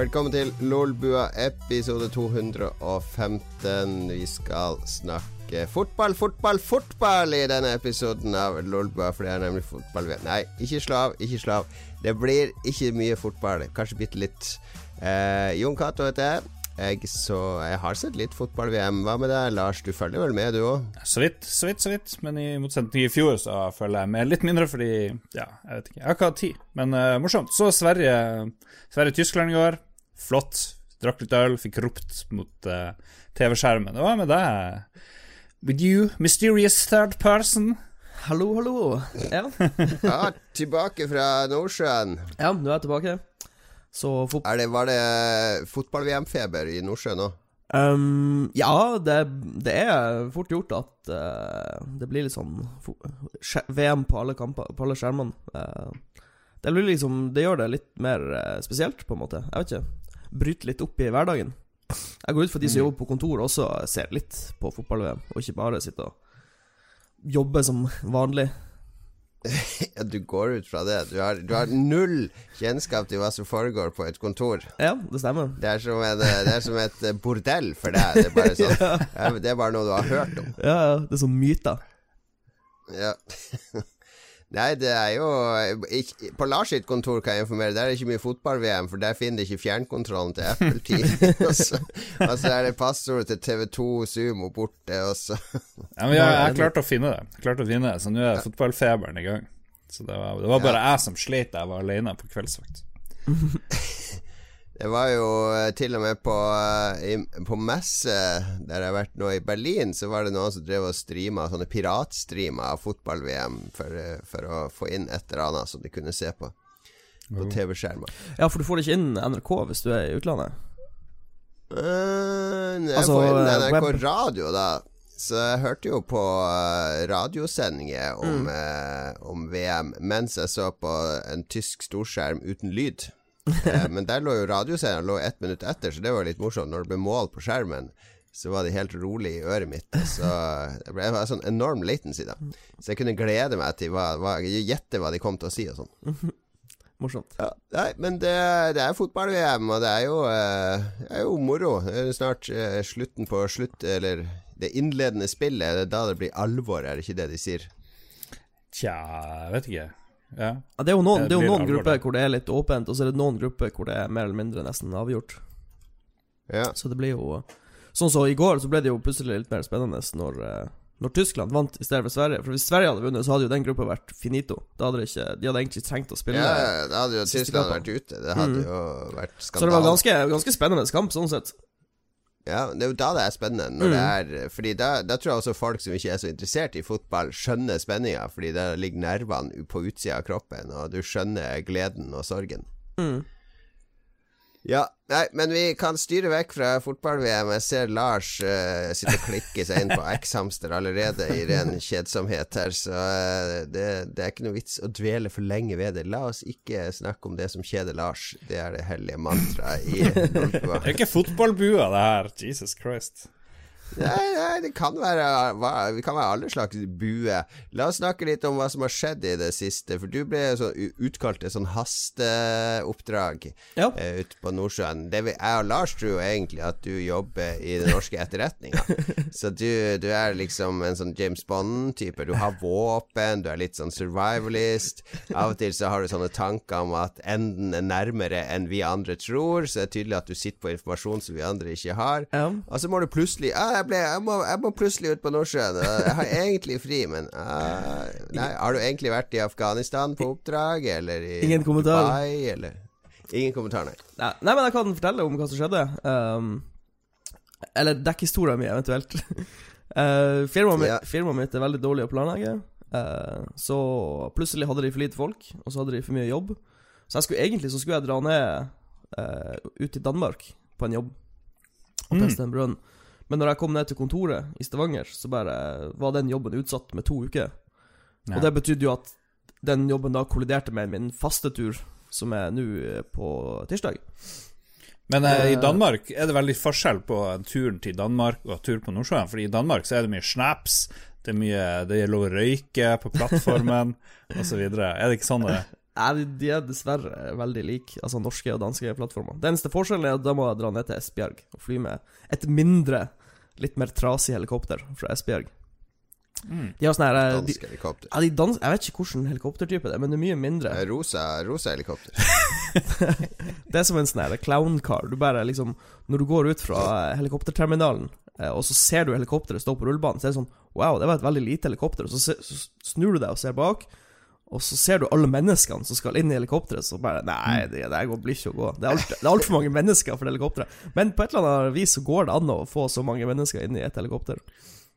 Velkommen til Lolbua episode 215. Vi skal snakke fotball, fotball, fotball i denne episoden av Lolbua, for det er nemlig fotball Nei, ikke slav, ikke slav. Det blir ikke mye fotball, kanskje bitte litt. Eh, Jon Cato heter jeg. Jeg, så jeg har sett litt fotball-VM. Hva med deg, Lars? Du følger vel med, du òg? Så vidt, så vidt, så vidt. Men i motsetning til i fjor så følger jeg med litt mindre, fordi Ja, jeg vet ikke. Jeg har ikke hatt tid. Men uh, morsomt. Så Sverige Sverige-Tyskland i går. Flott. Drakk litt øl, fikk ropt mot uh, TV-skjermen. Hva med deg? With you, mysterious third person? Hallo, hallo. Ja. ja, tilbake fra Nordsjøen. Ja, nå er jeg tilbake. Er det, var det fotball-VM-feber i Nordsjøen òg? Um, ja, det, det, er fort gjort at uh, det blir litt sånn VM på alle kamper, på alle skjermene. Uh, det, liksom, det gjør det litt mer uh, spesielt, på en måte. Jeg vet ikke. Bryter litt opp i hverdagen. Jeg går ut for de som mm. jobber på kontor, også ser litt på fotball-VM, og ikke bare sitter og jobber som vanlig. ja, du går ut fra det. Du har, du har, null kjennskap til hva som foregår på et kontor. Ja, det stemmer. Det er som, en, det er som et eh, bordell for deg. Det er, bare sånn, ja. det er bare noe du har hørt om. Ja, ja. Det er sånn myter. Ja. Nei, det er jo ikke, På Lars sitt kontor kan jeg informere, der er det ikke mye fotball-VM, for der finner de ikke fjernkontrollen til Apple 10. og, så, og så er det passordet til TV2 Sumo borte, og så Ja, men jeg, jeg klarte å finne det. Jeg klarte å finne det Så nå er fotballfeberen i gang. Så det var, det var bare ja. jeg som slet jeg var alene på kveldsvakt. Det var jo eh, til og med på, i, på messe der jeg har vært nå i Berlin, så var det noen som drev og streama sånne piratstreamer av fotball-VM for, eh, for, å få inn et eller annet som de kunne se på på TV-skjermer. Ja, for du får ikke inn NRK hvis du er i utlandet? Uh, jeg altså, får inn NRK web... radio, da. Så jeg hørte jo på radiosendinger om, mm. eh, om VM mens jeg så på en tysk storskjerm uten lyd. Eh, men der lå jo radioseieren lå ett minutt etter, så det var litt morsomt. Når det ble mål på skjermen, så var det helt rolig i øret mitt. Så det ble en sånn enorm latency, da. Så jeg kunne glede meg til hva, hva, gjette hva de kom til å si og sånn. Morsomt. Ja, nei, men det, det er fotball-VM, og det er, jo, eh, det er jo moro. Det er snart uh, slutten på slutt, eller det innledende spillet. Det er da det blir alvor, er det ikke det de sier? Tja, jeg vet ikke. Ja. Ja, det er jo noen, det er jo noen grupper hvor det er litt åpent, og så er det noen grupper hvor det er mer eller mindre nesten avgjort. Ja. Så det blir jo Sånn som så i går, så ble det jo plutselig litt mer spennende når, eh, når Tyskland vant i stedet for Sverige. For hvis Sverige hadde vunnet, så hadde jo den gruppa vært finito. Da hadde ikke, de hadde egentlig trengt å spille. Ja, da hadde jo Tyskland vært ute. Det hadde mm. jo vært skandale. Så det var ganske, ganske spennende kamp, sånn sett. Ja, det er jo da det er spennende. Mm. det er, fordi da, da, tror jeg også folk som ikke er så interessert i fotball, skjønner spenninga, fordi da ligger nervene på utsida av kroppen, og du skjønner gleden og sorgen. Mm. Ja, nei, men vi kan styre vekk fra fotball-VM. Jeg ser Lars uh, sitte og klikke seg inn på X-hamster allerede i ren kjedsomhet her, så uh, det, det, er ikke noe vits å dvele for lenge ved det. La oss ikke snakke om det som kjeder Lars. Det er det hellige mantraet i Det er ikke fotballbua, det her. Jesus Christ. Nei, nei, det kan være Vi kan være alle slags bue. La oss snakke litt om hva som har skjedd i det siste. For du ble så utkalt et sånn hasteoppdrag ja. uh, ute på Nordsjøen. Det vi, jeg og Lars tror jo egentlig at du jobber i den norske etterretninga. så du, du, er liksom en sånn James Bond-type. Du har våpen, du er litt sånn survivalist. Av og til så har du sånne tanker om at enden er nærmere enn vi andre tror. Så det er tydelig at du sitter på informasjon som vi andre ikke har. Ja. Og så må du plutselig ah, jeg, ble, jeg, må, jeg, må, plutselig ut på Nordsjøen. Jeg har egentlig fri, men uh, nei, Har du egentlig vært i Afghanistan på oppdrag, eller i Ingen kommentar. Dubai, eller Ingen kommentar, nei. nei. nei. men jeg kan fortelle om hva som skjedde. Um, eller dekke historien min, eventuelt. uh, firmaet, mitt, firmaet mitt er veldig dårlig å planlegge. Uh, så plutselig hadde de for lite folk, og så hadde de for mye jobb. Så skulle, egentlig så skulle jeg dra ned uh, ut til Danmark på en jobb og teste mm. en brønn. Men når jeg kom ned til kontoret i Stavanger, så bare var den jobben utsatt med to uker. Ja. Og det betydde jo at den jobben da kolliderte med min faste tur, som er nå eh, på tirsdag. Men eh, i Danmark er det veldig forskjell på turen til Danmark og tur på Nordsjøen. For i Danmark så er det mye snaps, det er mye Det er lov å røyke på plattformen osv. Er det ikke sånn det Nei, de er dessverre veldig like, altså norske og danske plattformer. Den eneste forskjellen er at da må jeg dra ned til Esbjerg og fly med et mindre, litt mer trasig helikopter fra Esbjerg. Mm. De har sånn her eh, de, Dansk helikopter. ja, de dans, Jeg vet ikke hvilken helikoptertype det er, men det er mye mindre. Rosa, rosa helikopter. Det er som en sånn her clown car. Du bare liksom Når du går ut fra helikopterterminalen, eh, og så ser du helikopteret stå på rullebanen, så er det sånn Wow, det var et veldig lite helikopter. Og så, så snur du deg og ser bak, og så ser du alle menneskene som skal inn i helikopteret, så bare Nei, det der blir ikke å gå. Det er alt- det er mange mennesker for det helikopteret. Men på et eller annet vis så går det an å få så mange mennesker inn i et helikopter.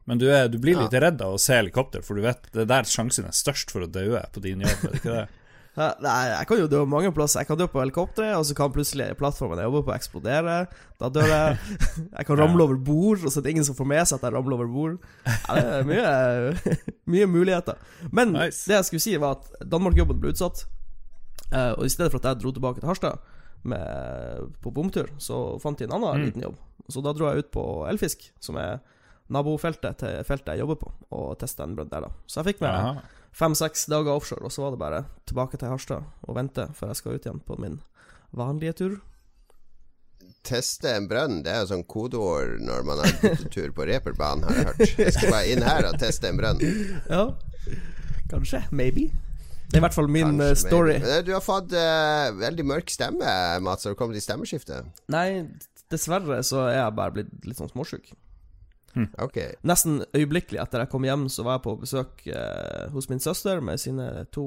Men du, er, du blir litt redd av å se helikopter, for du vet det er der sjansen er størst for å dø på din jobb, er det ikke det? Nei, jeg kan jo dø mange plasser. Jeg kan dø på helikopteret, og så kan plutselig plattformen jeg jobber på, eksplodere. Da dør jeg. Jeg kan ramle over bord, og så er det ingen som får med seg at jeg ramler over bord. Ja, det er mye, mye muligheter. Men Nice. det jeg skulle si, var at Danmark-jobben ble utsatt. Eh, og i stedet for at jeg dro tilbake til Harstad med, på bomtur, så fant jeg en annen Mm. liten jobb. Så da dro jeg ut på Elfisk, som er nabofeltet til feltet jeg jobber på, og testa en brønn der, da. Så jeg fikk med. Fem-seks dager offshore, og så var det bare tilbake til Harstad og vente før jeg skal ut igjen på min vanlige tur. Teste en brønn, det er jo sånn kodeord når man har tur på reperbanen, har jeg hørt. Jeg skal bare inn her og teste en brønn. Ja, kanskje. Maybe. Det er i hvert fall min Kanskje, eh, story. Men Du har fått uh, veldig mørk stemme, Mats. Har du kommet i stemmeskiftet? Nei, dessverre så er jeg bare blitt litt sånn småsjuk. Ok. Nesten øyeblikkelig etter jeg kom hjem, så var jeg på besøk eh, hos min søster med sine to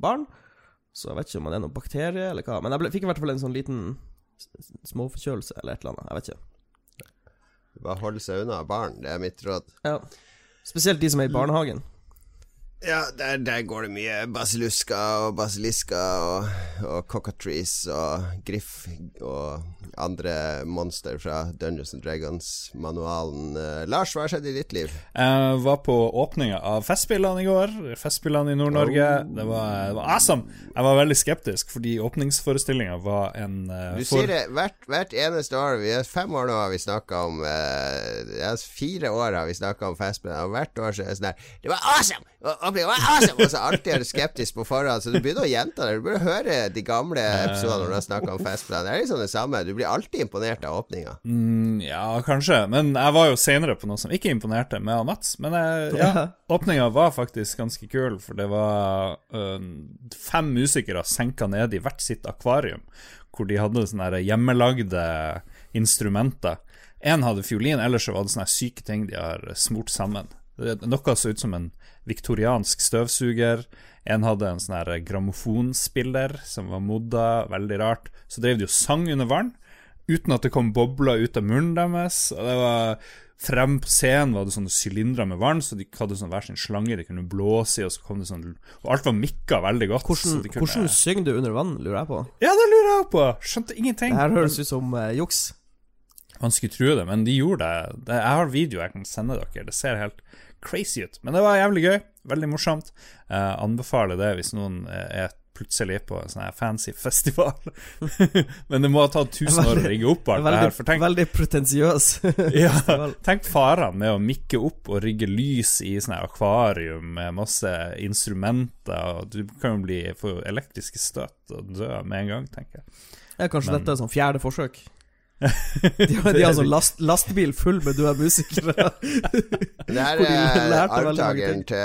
barn. Så jeg vet ikke om det er noen bakterie eller hva, men jeg ble, fikk i hvert fall en sånn liten småforkjølelse eller et eller annet. Jeg vet ikke. Bare holde seg unna barn, det er mitt råd. Ja. Spesielt de som er i barnehagen. Ja, der, der går det mye basiluska og basiliska og, og cockatrice og griff og andre monster fra Dungeons and Dragons-manualen. Uh, Lars, hva har skjedd i ditt liv? Jeg var på åpninga av Festspillene i går. Festspillene i Nord-Norge. Det, var, det var awesome. Jeg var veldig skeptisk, fordi åpningsforestillinga var en eh, Du sier det hvert, hvert eneste år. Vi er fem år nå har vi snakka om uh, Fire år har vi snakka om Festspillene, og hvert år så er det sånn der Det var awesome! Var awesome! Og så alltid er du skeptisk på forhånd, så du begynner å gjenta det. Du burde høre de gamle episodene når du har snakka om festplan Det er liksom det samme. Du blir alltid imponert av åpninga. Mm, ja, kanskje. Men jeg var jo senere på noe som ikke imponerte, med han Mats. Men eh, ja, åpninga var faktisk ganske kul, for det var øh, fem musikere senka ned i hvert sitt akvarium, hvor de hadde sånne hjemmelagde instrumenter. Én hadde fiolin, ellers så var det sånne syke ting de har smurt sammen. Det- Noe så ut som en viktoriansk støvsuger. En hadde en sånn grammofonspiller som var modda, veldig rart. Så drev de og sang under vann, uten at det kom bobler ut av munnen deres. Og det var Frem på scenen var det sånne sylindere med vann, så de hadde sånn hver sin slange de kunne blåse i, og så kom det sånn Og alt var mikka veldig godt. Hvordan, kunne, hvordan synger du under vann, lurer jeg på? Ja, det lurer jeg på! Skjønte ingenting. Det her høres ut som uh, juks. Man skulle tro det, men de gjorde det. det. Jeg har video jeg kan sende dere. Det ser helt crazy ut. Men det var jævlig gøy. Veldig morsomt. Uh, anbefaler det hvis noen eh, er plutselig på en sånn her fancy festival. men det må ha tatt tusen år å rigge opp alt det her. Veldig, For tenk, veldig pretensiøs. ja, tenk farene med å mikke opp og rigge lys i sånn akvarium med masse instrumenter. Og du kan jo bli få elektriske støt og dø med en gang, tenker jeg. Ja, kanskje Men- dette er sånn fjerde forsøk. De har, de har sånn last, lastebil full med døde musikere. Det her er arvtakeren til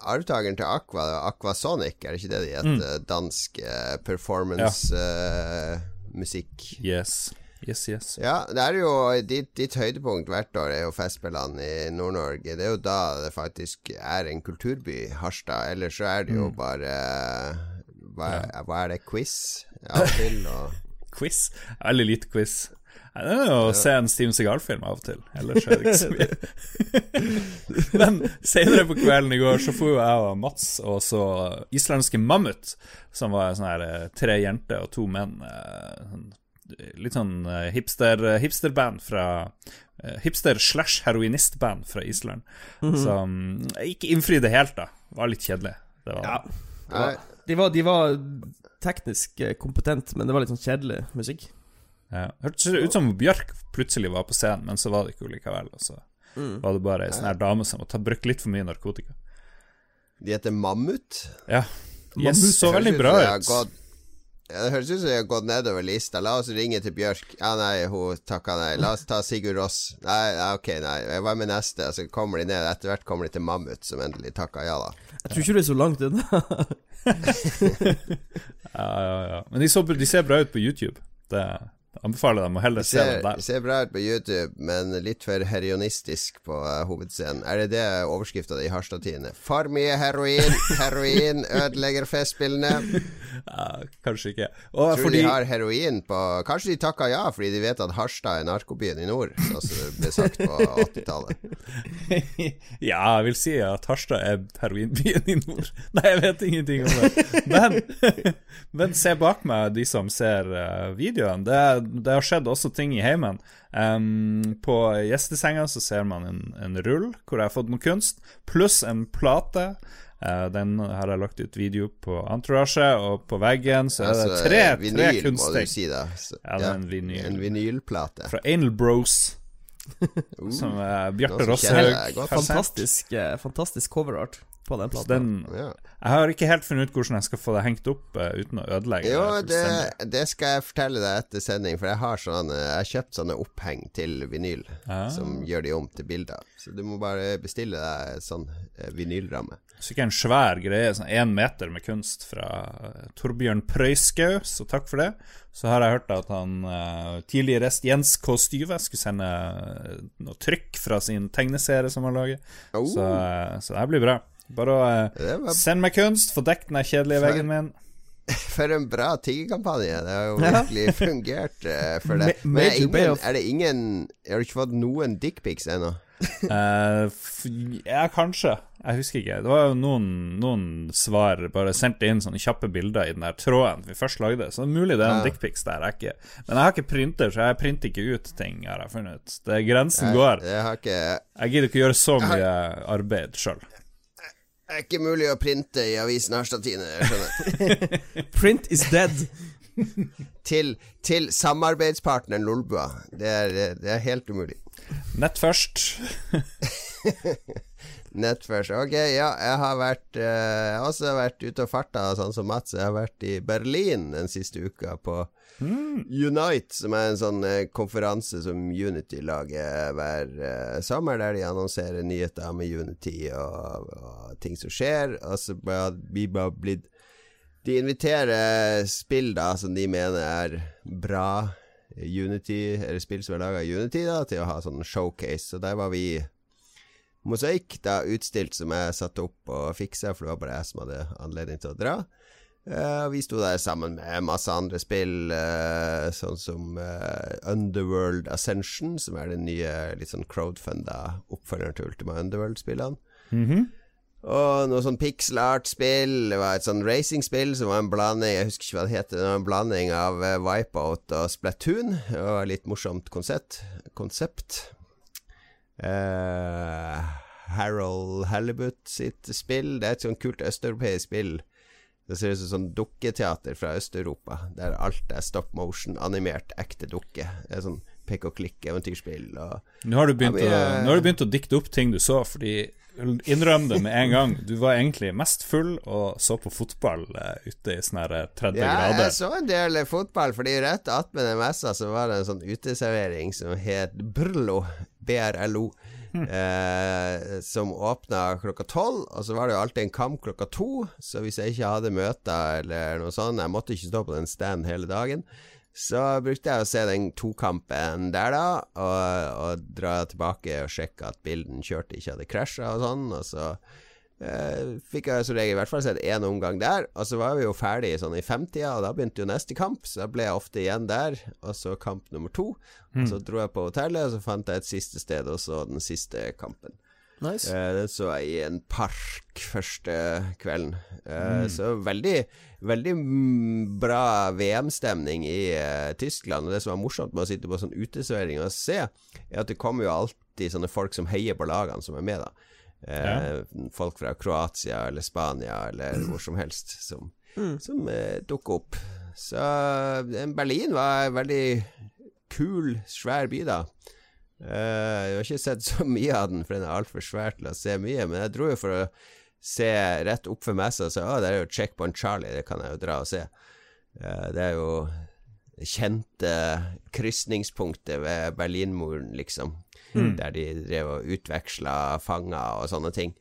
Arvtakeren til Aqua, Aquasonic, er det ikke det de heter? Dansk uh, performance-musikk. Yes. Yes, yes. Ja, det er jo ditt, ditt høydepunkt hvert år er jo Festspillene i Nord-Norge. Det er jo da det faktisk er en kulturby, Harstad. Ellers så er det jo bare hva, hva er det, quiz av og til? Og Quiz. Veldig lite quiz. Det er jo å se en Steven Seagal-film av og til. Ellers er det ikke så mye. Men senere på kvelden i går så får jo jeg og Mats og så islandske Mammut, som var sånn her eh, tre jenter og to menn. eh, sånn- Litt sånn eh, hipster, hipsterband fra eh, Hipster slash heroinistband fra Island. Som ikke innfridde helt, da. Var litt kjedelig. Det var, Ja. Nei, De var, de var teknisk eh, kompetent, men det var litt sånn kjedelig musikk. Ja. Hørtes ut som Bjørk plutselig var på scenen, men så var det ikke likevel. Og så var det bare ei sånn her dame som hadde brukt litt for mye narkotika. de heter Mammut. Ja. Yes, så veldig bra ut. Gått, ja, det høres ut som de har gått nedover lista. La oss ringe til Bjørk. Ja, nei, hun takka nei. La oss ta Sigurd Ross. Nei, ok, nei. Hva med neste? Så kommer de ned. Etter hvert kommer de til Mammut, som endelig takka ja, da. Jeg tror ikke det er så langt unna. ja, ja, ja. Men de, så, de ser bra ut på YouTube. Det Anbefaler dem å heller se den der. Ser bra ut på YouTube, men litt for herionistisk på uh, hovedscenen. Er det det overskrifta di i Harstad-tidene? For mye heroin! Heroin ødelegger festspillene. ja, kanskje ikke. Og Tror fordi... de har heroin på Kanskje de takka ja fordi de vet at Harstad er narkobyen i nord, sånn som det ble sagt på 80-tallet. ja, jeg vil si at Harstad er heroinbyen i nord. Nei, jeg vet ingenting om det. Men, men se bak meg, de som ser uh, videoen. Det er det har skjedd også ting i heimen. Um, på gjestesenga så ser man en, en, rull hvor jeg har fått noe kunst, pluss en plate. Uh, den har jeg lagt ut video på Entourage, og på veggen så er det altså, tre, vinyl, tre kunstting. Si det. Så, ja, det er en vinyl. En vinylplate. Fra Anal Bros. uh, som uh, Bjarte Rosshaug. Fantastisk, uh, fantastisk coverart på den plata. Den, ja. Jeg har ikke helt funnet ut hvordan jeg skal få det hengt opp uh, uten å ødelegge jo, det. det skal jeg fortelle deg etter sending, for jeg har sånne Jeg har kjøpt sånne oppheng til vinyl ah. som gjør de om til bilder. Så du må bare bestille deg sånn uh, vinylramme. ikke en svær greie, sånn én meter med kunst fra uh, Torbjørn Prøyskau, så takk for det. Så har jeg hørt at han uh, tidligere rest Jens K. Styve skulle sende uh, noe trykk fra sin tegneserie som han lager. Oh. Så, så det blir bra. Bare å var... send meg kunst, få dekket den kjedelige for, veggen min. For en bra tiggerkampanje. Det har jo virkelig fungert uh, for deg. Men er, ingen, er, det ingen Har du ikke fått noen dickpics ennå? uh, ja, kanskje. Jeg husker ikke. Det var jo noen, noen svar bare sendte inn sånne kjappe bilder i den der tråden vi først lagde. Så det er mulig det er en ja. dickpics der. Jeg ikke. Men jeg har ikke printer, så jeg printer ikke ut ting, har jeg funnet ut. Det Grensen jeg, går. Jeg, ikke... jeg gidder ikke gjøre så mye arbeid sjøl. Det er ikke mulig å printe i avisen Harstad Tine, jeg skjønner. Print is dead. til, til samarbeidspartneren Lolbua. Det det er helt umulig. Nett først. Nett først. Ok, ja, jeg har vært eh, Jeg har også vært ute og farta, sånn som Mats. Jeg har vært i Berlin den siste uka på Mm. Unite, som er en sånn eh, konferanse som Unity lager hver eh, sommer, der de annonserer nyheter med Unity og, og ting som skjer. Og så har vi bare blitt De inviterer spill da som de mener er bra Unity, eller spill som er laga i Unity, da, til å ha sånn showcase. Så der var vi Mosaikk, da utstilt som jeg satte opp og fiksa, for det var bare jeg som hadde anledning til å dra. Uh, vi sto der sammen med masse andre spill, uh, sånn som uh, Underworld Ascension, som er den nye litt sånn crowdfunda oppfølgeren til Ultima Underworld-spillene. Mm -hmm. Og noe sånn pixel art-spill. Det var et sånn racing-spill som var en blanding Jeg husker ikke hva det heter. Det var en blanding av Wipeout og Splatoon. Det var et litt morsomt konsept. konsept. Harold Halibut sitt spill. Det er et sånn kult østeuropeisk spill det ser ut som sånn dukketeater fra Øst-Europa, der alt er stop motion, animert, ekte dukke. Det er sånn pek og klikk-eventyrspill. Nå å, nå har du begynt å dikte opp ting du så, fordi Innrøm det med en gang. Du var egentlig mest full og så på fotball uh, ute i sånne 30 ja, grader. Ja, jeg så en del fotball, fordi rett attmed den messa så var det en sånn uteservering som het Brlo. BRLO. eh, som åpna klokka tolv. Og så var det jo alltid en kamp klokka to, så hvis jeg ikke hadde møter eller noe sånt Jeg måtte ikke stå på den stand hele dagen. Så brukte jeg å se den tokampen der, da, og, og dra tilbake og sjekke at bilden kjørte ikke hadde krasja og sånn. Og så eh, fikk jeg som regel i hvert fall sett én omgang der. Og så var vi jo ferdig sånn i femtida, og da begynte jo neste kamp, så da ble jeg ofte igjen der. Og så kamp nummer to. Mm. Så dro jeg på hotellet, og så fant jeg et siste sted, og så den siste kampen. Nice. Eh, den så jeg i en park første kvelden. Eh, mm. Så veldig, veldig bra VM-stemning i eh, Tyskland. Og det som var morsomt med å sitte på sånn uteservering og se, er at det kommer jo alltid sånne folk som heier på lagene som er med, da. Eh, ja. Folk fra Kroatia eller Spania eller hvor som helst som, mm. som dukker opp. Så Berlin var en veldig kul, svær by, da. Uh, jeg har ikke sett så mye av den, for den er altfor svær til å se mye. Men jeg dro jo for å se rett opp for messa og sa at det er jo Checkpoint Charlie, det kan jeg jo dra og se. Uh, det er jo kjente krysningspunktet ved Berlinmuren, liksom. Mm. Der de drev og utveksla fanger og sånne ting.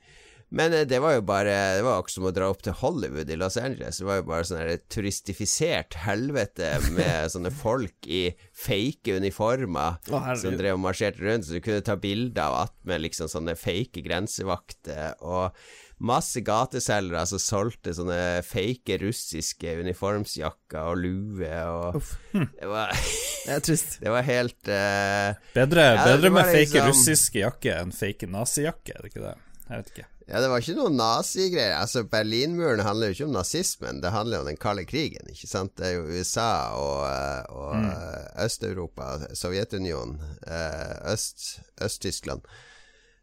Men eh, det var jo bare Det var akkurat som å dra opp til Hollywood i Los Angeles. Det var jo bare sånn turistifisert helvete med sånne folk i fake uniformer oh, som drev og marsjerte rundt, så du kunne ta bilder av attmed liksom sånne fake grensevakter. Og masse gateselgere som solgte sånne fake russiske uniformsjakker og lue og Uff. Det var Det er trist. Det var helt uh, Bedre, ja, bedre med fake liksom, russiske jakker enn fake nazijakke, er det ikke det? Jeg vet ikke. Ja, det var ikke noe nazigreier. Altså, Berlinmuren handler jo ikke om nazismen, det handler om den kalde krigen, ikke sant. Det er jo USA og, eh, og mm. Øst-Europa, Sovjetunionen, eh, Øst-Tyskland.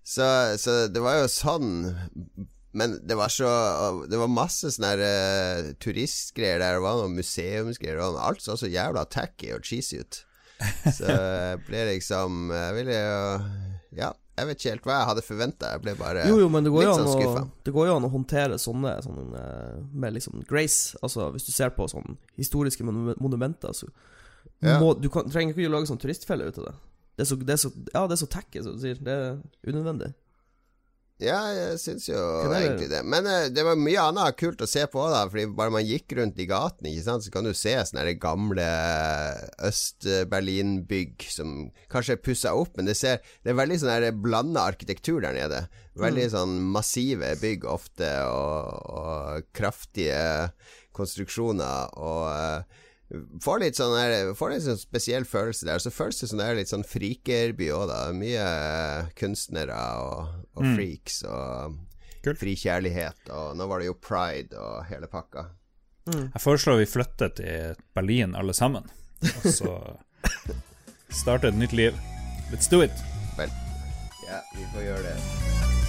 så, så, det var jo sånn men det var så Det var masse sånne uh, turistgreier der, det var noen museumsgreier, og alt så så jævla tacky og cheesy ut. Så jeg ble liksom Jeg ville jo Ja, jeg vet ikke helt hva jeg hadde forventa. Jeg ble bare jo, jo, men det går litt sånn skuffa. Det går jo an å håndtere sånne, sånne med liksom grace. Altså Hvis du ser på sånne historiske monumenter, så ja. må, Du kan, trenger ikke å lage sånn turistfelle ut av det. Det er så, det er så, ja, det er så tacky, som du sier. Det er unødvendig. Ja, jeg syns jo egentlig det. Men uh, det var mye annet kult å se på, da. Fordi bare man gikk rundt i gatene, ikke sant, så kan du se sånne gamle Øst-Berlin-bygg som kanskje er pussa opp, men det, ser, det er veldig sånn blanda arkitektur der nede. Veldig mm. sånn massive bygg ofte, og, og kraftige konstruksjoner. Og uh, Får litt sånn der, får litt sånn spesiell følelse der. Så føles det som det er litt sånn frikerby òg, da. Mye kunstnere og, og mm. freaks og Kult. fri kjærlighet. Og nå var det jo pride og hele pakka. Mm. Jeg foreslår vi flytter til Berlin alle sammen, og så starter et nytt liv. Let's do it. Vel, ja, vi får gjøre det.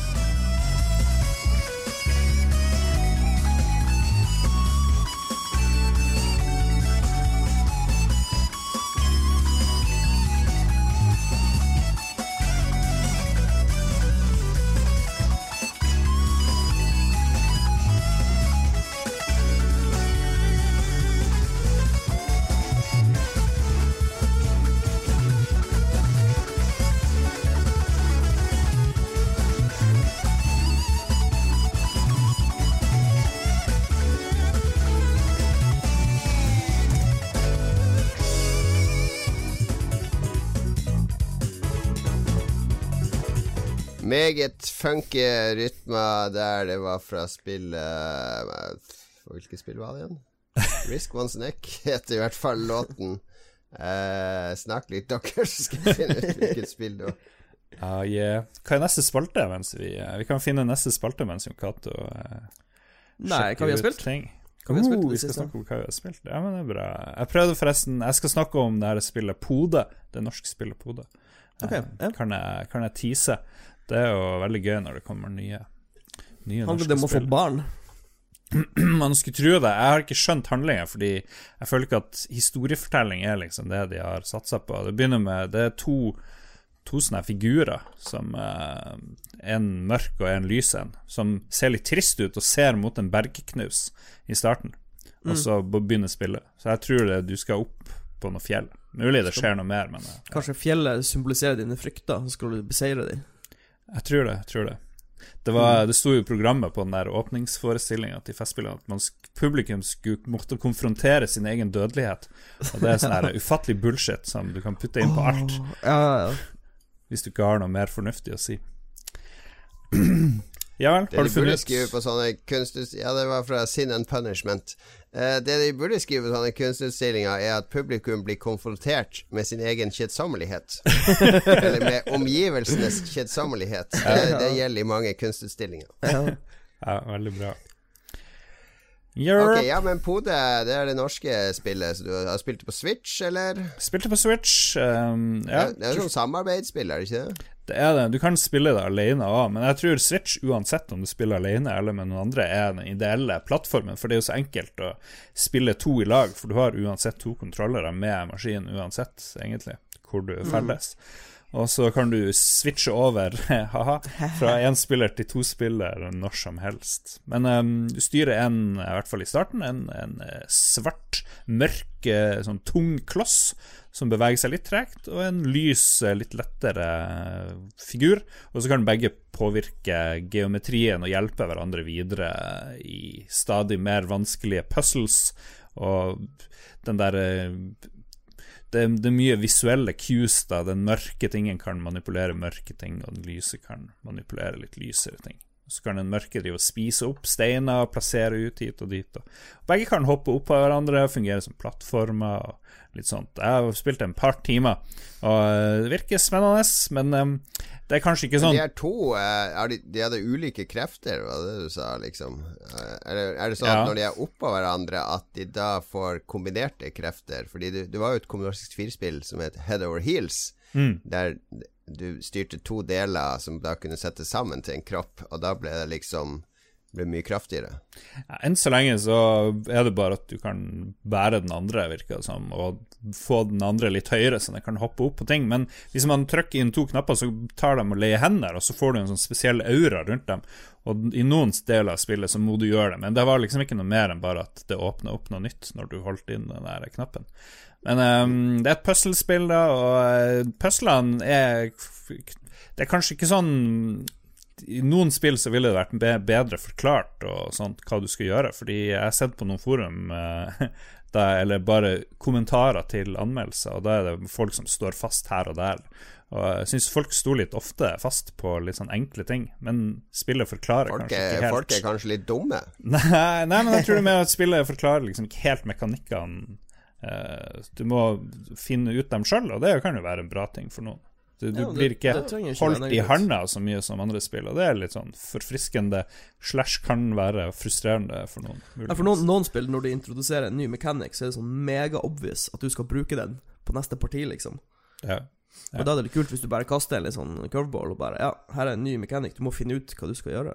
Meget funky rytmer der det var fra spillet Hvilket spill var det igjen? Risk One's Neck heter i hvert fall låten. Eh, snakk litt, dere, så skal jeg finne ut hvilket spill det var. Uh, yeah. Hva er neste spalte? Mens vi, uh, vi kan finne neste spalte mens Jon Cato uh, Nei, hva vi har spilt? Ting. Hva vi, har spilt uh, vi skal snakke om hva vi har spilt. Ja, men det er bra. Jeg prøvde forresten Jeg skal snakke om det her spillet Pode. Det norske spillet Pode. Okay, yeah. kan, jeg, kan jeg tease? Det er jo veldig gøy når det kommer nye, nye Handler det om å få barn? Man skulle tro det. Jeg har ikke skjønt handlinga, fordi jeg føler ikke at historiefortelling er liksom det de har satsa på. Det begynner med Det er to, to sånne figurer, som uh, en mørk og en lys en, som ser litt trist ut og ser mot en bergknus i starten, og mm. så begynner spillet. Så jeg tror det, du skal opp på noe fjell. Mulig det skjer noe mer, men ja. Kanskje fjellet symboliserer dine frykter, så skal du beseire dem? Jeg tror det. jeg tror Det Det, var, mm. det sto jo i programmet på den der åpningsforestillinga til Festspillene at man, publikum skulle måtte konfrontere sin egen dødelighet. Og det er sånn her ufattelig bullshit som du kan putte inn på alt. ja, ja. Hvis du ikke har noe mer fornuftig å si. Ja vel, har du funnet på sånne kunst... Ja, det var fra Sin and Punishment. Uh, det de burde skrive på sånne kunstutstillinger, er at publikum blir konfrontert med sin egen kjedsommelighet. Eller med omgivelsenes kjedsommelighet. Det, det, gjelder i mange kunstutstillinger. ja. ja, veldig bra. Europe. Ok, ja, men Pode, det er det norske spillet. Så du har spilt det på Switch, eller? Spilte på Switch, um, ja. Det er jo sånn samarbeidsspill, er det ikke det? Det er det. Du kan spille det alene òg, men jeg tror Switch, uansett om du spiller alene eller med noen andre, er den ideelle plattformen. For det er jo så enkelt å spille to i lag, for du har uansett to kontrollere med maskinen uansett, egentlig, hvor du ferdes. Mm. Og så kan du switche over haha, fra én spiller til to spiller når som helst. Men um, du styrer en, i hvert fall i starten, en, en eh, svart, mørk, eh, sånn tung kloss som beveger seg litt tregt, og en lys, eh, litt lettere figur. Og så kan begge påvirke geometrien og hjelpe hverandre videre i stadig mer vanskelige puzzles. Og den der det, det, er mye visuelle cues, da. Den mørke tingen kan manipulere mørke ting, og den lyse kan manipulere litt lysere ting. Så kan den mørke drive og spise opp steiner og plassere ut hit og dit. Og begge kan hoppe opp av hverandre, fungere som plattformer og litt sånt. Jeg har spilt en par timer, og det virker spennende, men um, det er kanskje ikke sånn De er to eh, er de, de hadde ulike krefter, var det du sa, liksom? Eh, er det, er det sånn ja. at når de er oppå hverandre, at de da får kombinerte krefter? Fordi det, var jo et Commodore 64-spill som het Head Over Heels, mm. der du styrte to deler som da kunne settes sammen til en kropp, og da ble det liksom ble mye kraftigere. Ja, enn så lenge så er det bare at du kan bære den andre, virker det som, og få den andre litt høyere, så den kan hoppe opp på ting. Men hvis man trykker inn to knapper, så tar de og leier hender, og så får du en sånn spesiell aura rundt dem. Og i noen deler av spillet så må du gjøre det, men det var liksom ikke noe mer enn bare at det åpna opp noe nytt når du holdt inn den der knappen. Men um, det er et puslespill, da, og uh, puslene er Det er kanskje ikke sånn i noen spill så ville det vært bedre forklart og sånt hva du skal gjøre, fordi jeg har sett på noen forum uh, der, eller bare kommentarer til anmeldelser, og da er det folk som står fast her og der. Og jeg syns folk sto litt ofte fast på litt sånn enkle ting, men spillet forklarer folk kanskje ikke helt Folk er kanskje litt dumme? Nei, nei men jeg tror det er mer at spillet forklarer liksom ikke helt mekanikkene. Eh, du må finne ut dem sjøl, og det kan jo være en bra ting for noen. Du, du ja, blir ikke, ikke holdt i handa så mye som andre spill, og det er litt sånn forfriskende slash kan være frustrerende for noen. Ja, for noen, noen, spill, når de introduserer en ny mechanic, så er det sånn mega obvious at du skal bruke den på neste parti, liksom. Ja. Ja. Og da er det litt kult hvis du bare kaster en litt sånn curveball og bare Ja, her er en ny mechanic, du må finne ut hva du skal gjøre.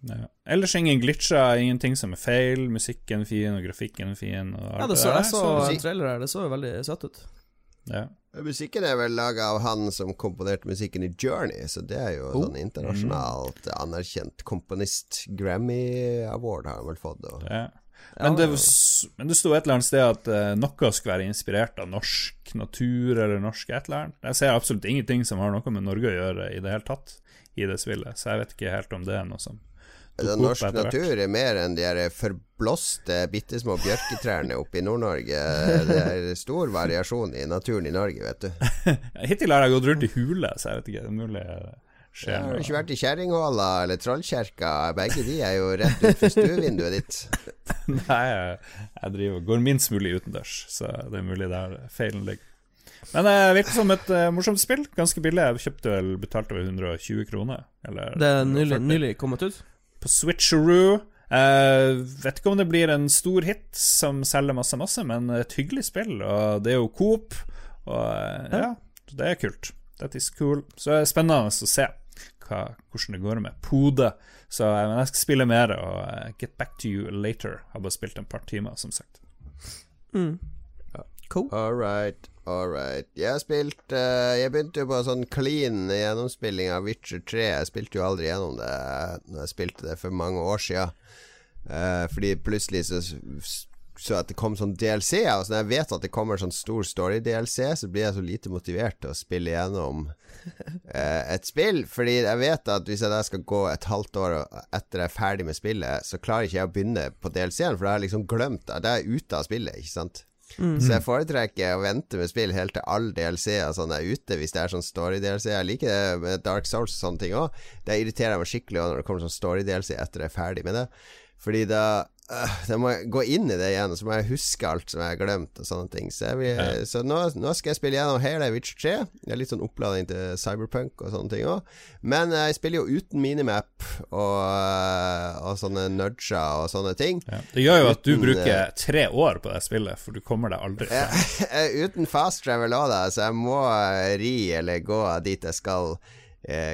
Ja. Ellers ingen glitcher, ingenting som er feil. Musikken er fin, og grafikken er fin. Og ja, det så, jeg så, en trailer her, det så jo veldig søtt ut. Ja. Musikken er vel laga av han som komponerte musikken i Journey, så det er jo oh. sånn internasjonalt anerkjent komponist. Grammy Award har han vel fått. Og. Ja. Men, det, men det sto et eller annet sted at uh, noe skulle være inspirert av norsk natur eller norsk et eller annet. Jeg ser absolutt ingenting som har noe med Norge å gjøre i det hele tatt i det spillet, så jeg vet ikke helt om det er noe som norsk natur er mer enn de her forblåste, bitte små bjørketrærne oppe i Nord-Norge. Det er stor variasjon i naturen i Norge, vet du. Hittil har jeg gått rundt i hule, så jeg vet ikke. Det er mulig skjer ja, Har du ikke vært i Kjerringhåla eller Trollkjerka? Begge de er jo rett utenfor stuevinduet ditt. Nei, jeg, driver, går minst mulig utendørs, så det er mulig der feilen ligger. Men det uh, virker som et uh, morsomt spill. Ganske billig. Jeg kjøpte vel betalt over 120 kroner. Eller det er nylig, nylig kommet ut? På Switcheroo. Uh, vet ikke om det blir en stor hit som selger masse, masse, men et hyggelig spill. Og det er jo Coop, og uh, ja, det er kult. That is cool. Så det er spennende å se hva, hvordan det går med Pode. Så uh, jeg skal spille mer og uh, get back to you later. Jeg har bare spilt en par timer, som sagt. Mm. Cool. All right. Alright. Jeg har spilt uh, Jeg begynte jo på en sånn clean gjennomspilling av Witcher 3. Jeg spilte jo aldri gjennom det Når jeg spilte det for mange år siden. Uh, fordi plutselig så, så at det kom sånn DLC. Og så når jeg vet at det kommer sånn stor story-DLC, så blir jeg så lite motivert til å spille gjennom uh, et spill. Fordi jeg vet at hvis jeg da skal gå et halvt år etter jeg er ferdig med spillet, så klarer ikke jeg å begynne på DLC-en, for da har jeg liksom glemt det. Da er jeg ute av spillet, ikke sant. Mm. Så jeg foretrekker å vente med spill helt til all DLC-er sånn er ute, hvis det er sånn story-DLC. Jeg liker det med Dark Souls og sånne ting òg. Det irriterer meg skikkelig når det kommer sånn story-DLC etter jeg er ferdig med det. Fordi da uh, Da må jeg gå inn i det igjen, og så må jeg huske alt som jeg har glemt, og sånne ting. Så, vil, ja. så nå, nå, skal jeg spille gjennom hele Witcher 3. Jeg er litt sånn oppladning til Cyberpunk og sånne ting òg. Men jeg spiller jo uten minimap og, uh, og sånne nudger og sånne ting. Ja. Det gjør jo at du bruker eh, tre år på det spillet, for du kommer deg aldri fra. uten fast travel òg, da, så jeg må ri eller gå dit jeg skal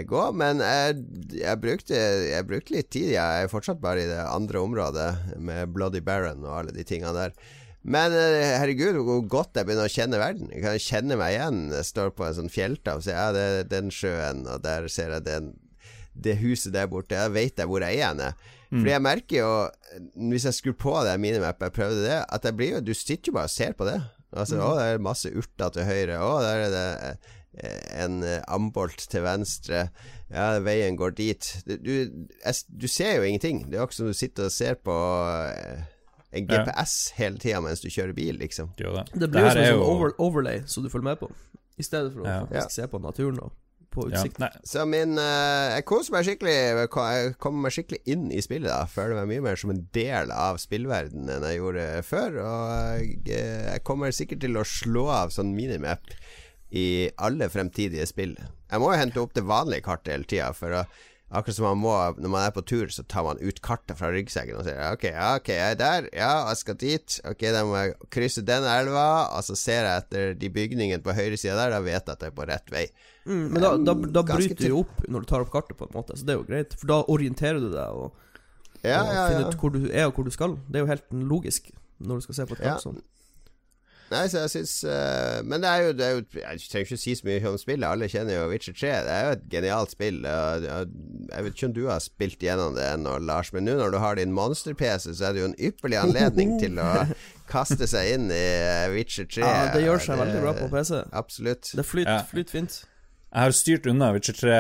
gå. Men jeg, jeg, brukte, jeg, brukte, litt tid. Jeg er fortsatt bare i det andre området, med Bloody Baron og alle de tingene der. Men eh, herregud, hvor godt jeg begynner å kjenne verden. Jeg kan kjenne meg igjen. Jeg står på en sånn fjelltapp og sier ja, det er den sjøen, og der ser jeg den, det huset der borte. Da vet jeg hvor jeg er igjen. Mm. Fordi jeg merker jo, hvis jeg skrur på det minimap, jeg prøvde det, at jeg blir jo Du sitter jo bare og ser på det. Altså, mm. Å, det er masse urter til høyre. Å, der er det eh, en eh, ambolt til venstre. Ja, veien går dit. Du, du, ser jo ingenting. Det er jo ikke som du sitter og ser på en GPS ja. hele tida mens du kjører bil, liksom. Jo, det. det blir det jo sånn over, overlay som du følger med på, i stedet for å ja. faktisk se på naturen og på utsikten. Ja. Så min uh, Jeg koser meg skikkelig Jeg kommer meg skikkelig inn i spillet. da Føler meg mye mer som en del av spillverdenen enn jeg gjorde før. Og jeg, jeg kommer sikkert til å slå av sånn minimap i alle fremtidige spill. Jeg må jo hente opp det vanlige kartet hele tida for å Akkurat som man må Når man er på tur, så tar man ut kartet fra ryggsekken og sier OK, ja, ok, jeg er der. Ja, jeg skal dit. Ok, da må jeg krysse den elva. Og så ser jeg etter de bygningene på høyre høyresida der. Da vet jeg at jeg er på rett vei. Mm, men da, da, da bryter du jo opp når du tar opp kartet, på en måte. Så det er jo greit. For da orienterer du deg og, ja, og ja, finner ut hvor du er og hvor du skal. Det er jo helt logisk når du skal se på et kart sånn. Nei, så jeg syns uh, Men det er, jo, det er, jo, Jeg trenger ikke si så mye om spillet. Alle kjenner jo Witcher 3. Det er jo et genialt spill. Uh, jeg vet ikke om du har spilt gjennom det ennå, Lars, men nå når du har din monster-PC, så er det jo en ypperlig anledning til å kaste seg inn i eh, Witcher 3. Ja, det gjør seg det, veldig bra på PC. Absolutt. Det flyter ja. flyt fint. Jeg har styrt unna Witcher 3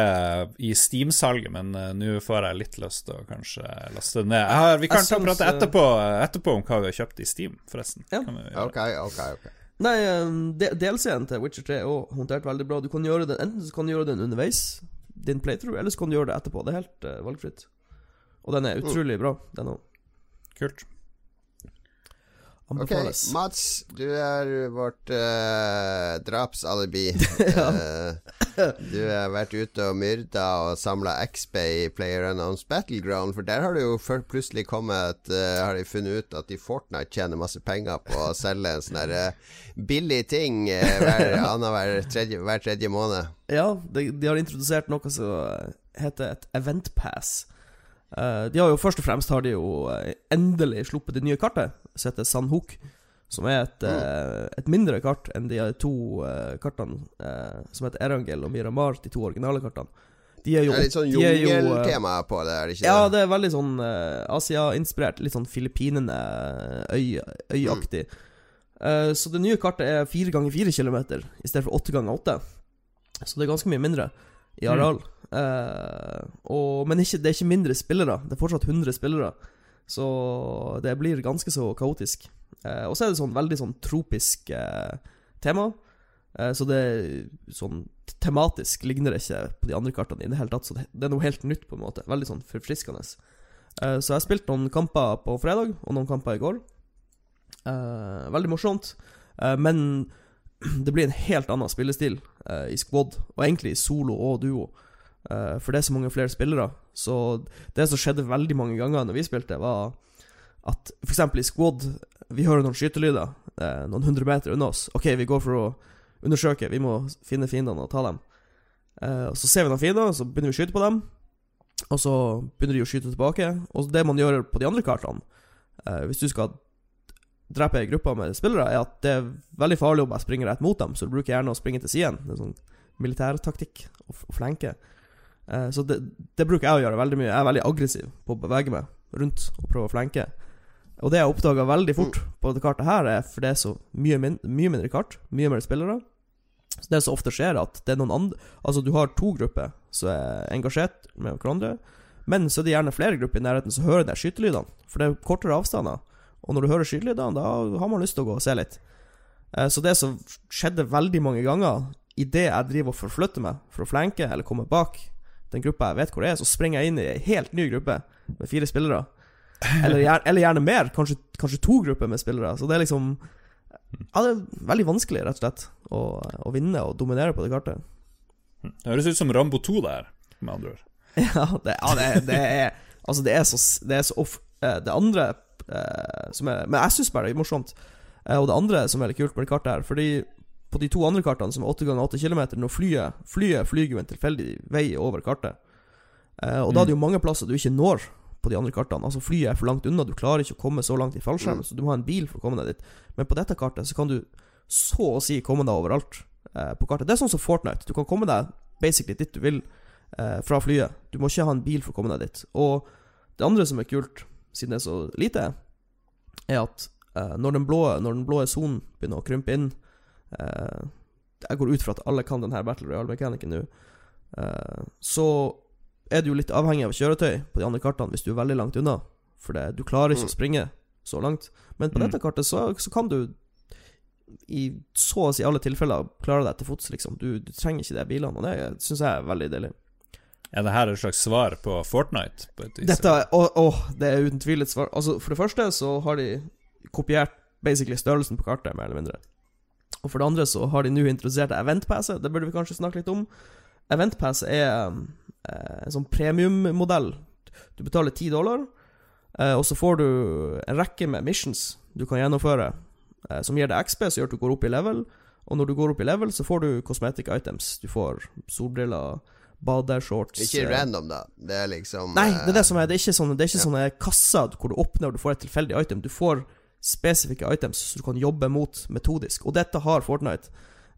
i Steam-salget, men uh, nå får jeg litt lyst til å kanskje laste det ned. Har, vi kan ta prate etterpå, etterpå, om hva vi har kjøpt i Steam, forresten. Ja. Ok, ok, ok Nei, um, DLC-en til Witcher 3 er håndtert veldig bra. Du kan gjøre den Enten så kan du gjøre den underveis, din playthrough, eller så kan du gjøre det etterpå. Det er helt uh, valgfritt. Og den er mm. utrolig bra, den òg. Kult. Ok, Mats, du er vårt uh, drapsalibi. ja. uh, du har vært ute og myrda og samla XB i Player Unknowns Battleground, for der har det jo plutselig kommet uh, Har de funnet ut at de Fortnite tjener masse penger på å selge en sånn billig ting hver, hver, tredje, hver tredje måned. Ja, de, de har introdusert noe som heter et event pass. Uh, de har jo Først og fremst har de jo uh, endelig sluppet det nye kartet, som heter Sandhook. Som er et, mm. et, mindre kart enn de to kartene som heter Erangel og Miramar, de to originale kartene. De er jo Det er litt sånn jungeltema på det, er det ikke ja, det? Ja, det er veldig sånn Asia-inspirert. Litt sånn Filippinene øy, øyaktig. Mm. så det nye kartet er fire ganger fire kilometer i stedet for åtte ganger åtte. Så det er ganske mye mindre i areal. Mm. Uh, og, men ikke, det er ikke mindre spillere. Det er fortsatt 100 spillere. Så det blir ganske så kaotisk. Uh, og så er det sånn veldig sånn tropisk uh, tema. så det sånn tematisk ligner det ikke på de andre kartene i det hele tatt. Så det, det, er noe helt nytt, på en måte. Veldig sånn forfriskende. så jeg har spilt noen kamper på fredag, og noen kamper i går. veldig morsomt. men det blir en helt annen spillestil i squad, og egentlig i solo og duo. Uh, for det er så mange flere spillere. Så det som skjedde veldig mange ganger når vi spilte, var at f.eks. i Squad Vi hører noen skytelyder uh, noen hundre meter unna oss. Ok, vi går for å undersøke, vi må finne fiendene og ta dem. Uh, så ser vi noen fiender, så begynner vi å skyte på dem. Og så begynner de å skyte tilbake. Og det man gjør på de andre kartene, hvis du skal drepe ei gruppe med spillere, er at det er veldig farlig å bare springe rett mot dem, så du bruker gjerne å springe til siden. Det er sånn militærtaktikk å flenke. Eh, så det, det, bruker jeg å gjøre veldig mye. Jeg er veldig aggressiv på å bevege meg rundt og prøve å flenke. Og det jeg oppdaga veldig fort mm. på dette kartet her, er for det er så mye, min, mye mindre kart, mye mer spillere. Så det som ofte skjer, at det er noen andre Altså, du har to grupper som er engasjert med hverandre, men så er det gjerne flere grupper i nærheten som hører de skytelydene. For det er kortere avstander. Og når du hører skytelydene, da har man lyst til å gå og se litt. Eh, så det som skjedde veldig mange ganger idet jeg driver og forflytter meg for å flenke eller komme bak, den gruppa jeg vet hvor det er, så springer jeg inn i ei helt ny gruppe med fire spillere. Eller, gjerne, eller gjerne mer. Kanskje, kanskje, to grupper med spillere. Så det er liksom Ja, det er veldig vanskelig, rett og slett, å, å vinne og dominere på det kartet. Det høres ut som Rambo 2 der, med andre ord. Ja, det, ja, det, det er Altså, det er så, det er så off eh, Det andre eh, som er Men jeg syns bare det er morsomt. Eh, og det andre som er litt kult med det kartet her Fordi på de to andre kartene, som er 8 ganger 8 km, når flyet Flyet flyger jo en tilfeldig vei over kartet. Eh, og mm. da er det jo mm. mange plasser du ikke når på de andre kartene. Altså Flyet er for langt unna, du klarer ikke å komme så langt i fallskjermen, Mm. så du må ha en bil for å komme deg dit. Men på dette kartet så kan du så å si komme deg overalt eh, på kartet. Det er sånn som Fortnite. Du kan komme deg basically dit du vil eh, fra flyet. Du må ikke ha en bil for å komme deg dit. Og det andre som er kult, siden det er så lite, er at eh, når den blå Når den blå sonen begynner å krympe inn Jeg går ut fra at alle kan denne Battle Royale-mekanikken nå. eh, så er du jo litt avhengig av kjøretøy på de andre kartene hvis du er veldig langt unna. For det, du klarer ikke Mm. å springe så langt. Men på Mm. dette kartet så, så kan du i så å si alle tilfeller klare deg til fots, liksom. Du, du trenger ikke de bilene, og det syns jeg er veldig deilig. Er det her et slags svar på Fortnite? På et vis? Dette å, å, det er uten tvil et svar. Altså, for det første så har de kopiert basically størrelsen på kartet, mer eller mindre. Og for det andre så har de nå introdusert eventpasset. Det burde vi kanskje snakke litt om. Eventpasset er eh, en sånn premiummodell. Du betaler 10 dollar, eh, og så får du en rekke med missions du kan gjennomføre, eh, som gir deg XP, som gjør at du går opp i level. Og når du går opp i level, så får du cosmetic items. Du får solbriller, badeshorts Ikke random, da. Det er liksom Nei, det er det som er Det er ikke sånne, det er ikke Ja. sånne kasser hvor du åpner og du får et tilfeldig item. Du får spesifikke items som du kan jobbe mot metodisk. Og dette har Fortnite.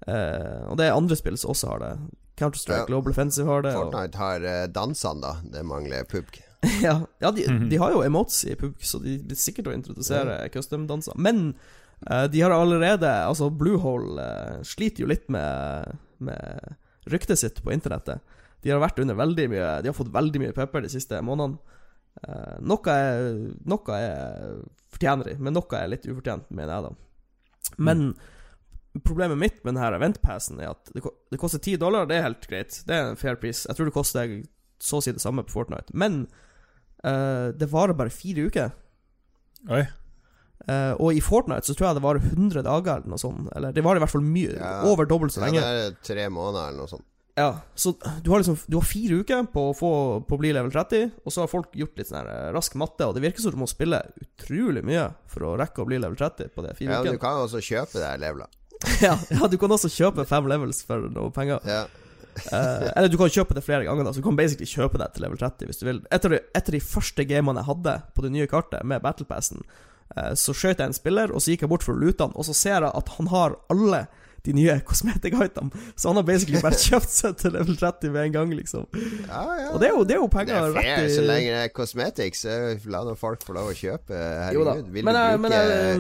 Eh, og det er andre spill som også har det. Counter-Strike, Ja. Global Offensive har det. og- Fortnite har uh, dansene, da. Det mangler pubg. ja, ja de, Mhm. de har jo emotes i PUBG, så de blir sikkert å introdusere custom-danser. Men eh, de har allerede Altså, Bluehole eh, sliter jo litt med, med ryktet sitt på internettet. De har vært under veldig mye De har fått veldig mye pepper de siste månedene. Eh, noe er Noe er fortjener de, men noe er litt ufortjent, mener jeg, da. Men problemet mitt med denne eventpassen er at det, det koster 10 dollar, det er helt greit. Det er en fair pris. Jeg tror det koster så å si det samme på Fortnite. Men uh, det varer bare fire uker. Oi. Uh, og i Fortnite så tror jeg det varer 100 dager eller noe sånt. Eller det varer i hvert fall mye. Ja. Over dobbelt så lenge. Ja, det er tre måneder eller noe sånt. Ja, så du har liksom Du har fire uker på å få På å bli level 30, og så har folk gjort litt sånn eh, rask matte, og det virker som du må spille utrolig mye for å rekke å bli level 30 på de fire Ja, uken. Du kan også kjøpe det her levelet. ja, ja, du kan også kjøpe fem levels for noe penger. Ja. Eh, eller du kan kjøpe det flere ganger, da så du kan basically kjøpe deg til level 30 hvis du vil. Etter de, etter de første gamene jeg hadde på det nye kartet med Battlepassen, uh, så skjøt jeg en spiller, og så gikk jeg bort for å lute han, og så ser jeg at han har alle de nye cosmetic-item, så han har basically bare kjøpt seg til level 30 med en gang, liksom. ja, ja. Og det er jo, det er jo Det er fair, rett i så lenge det er cosmetics. så La nå folk få lov å kjøpe. Herregud, vil Men, du bruke men, jeg,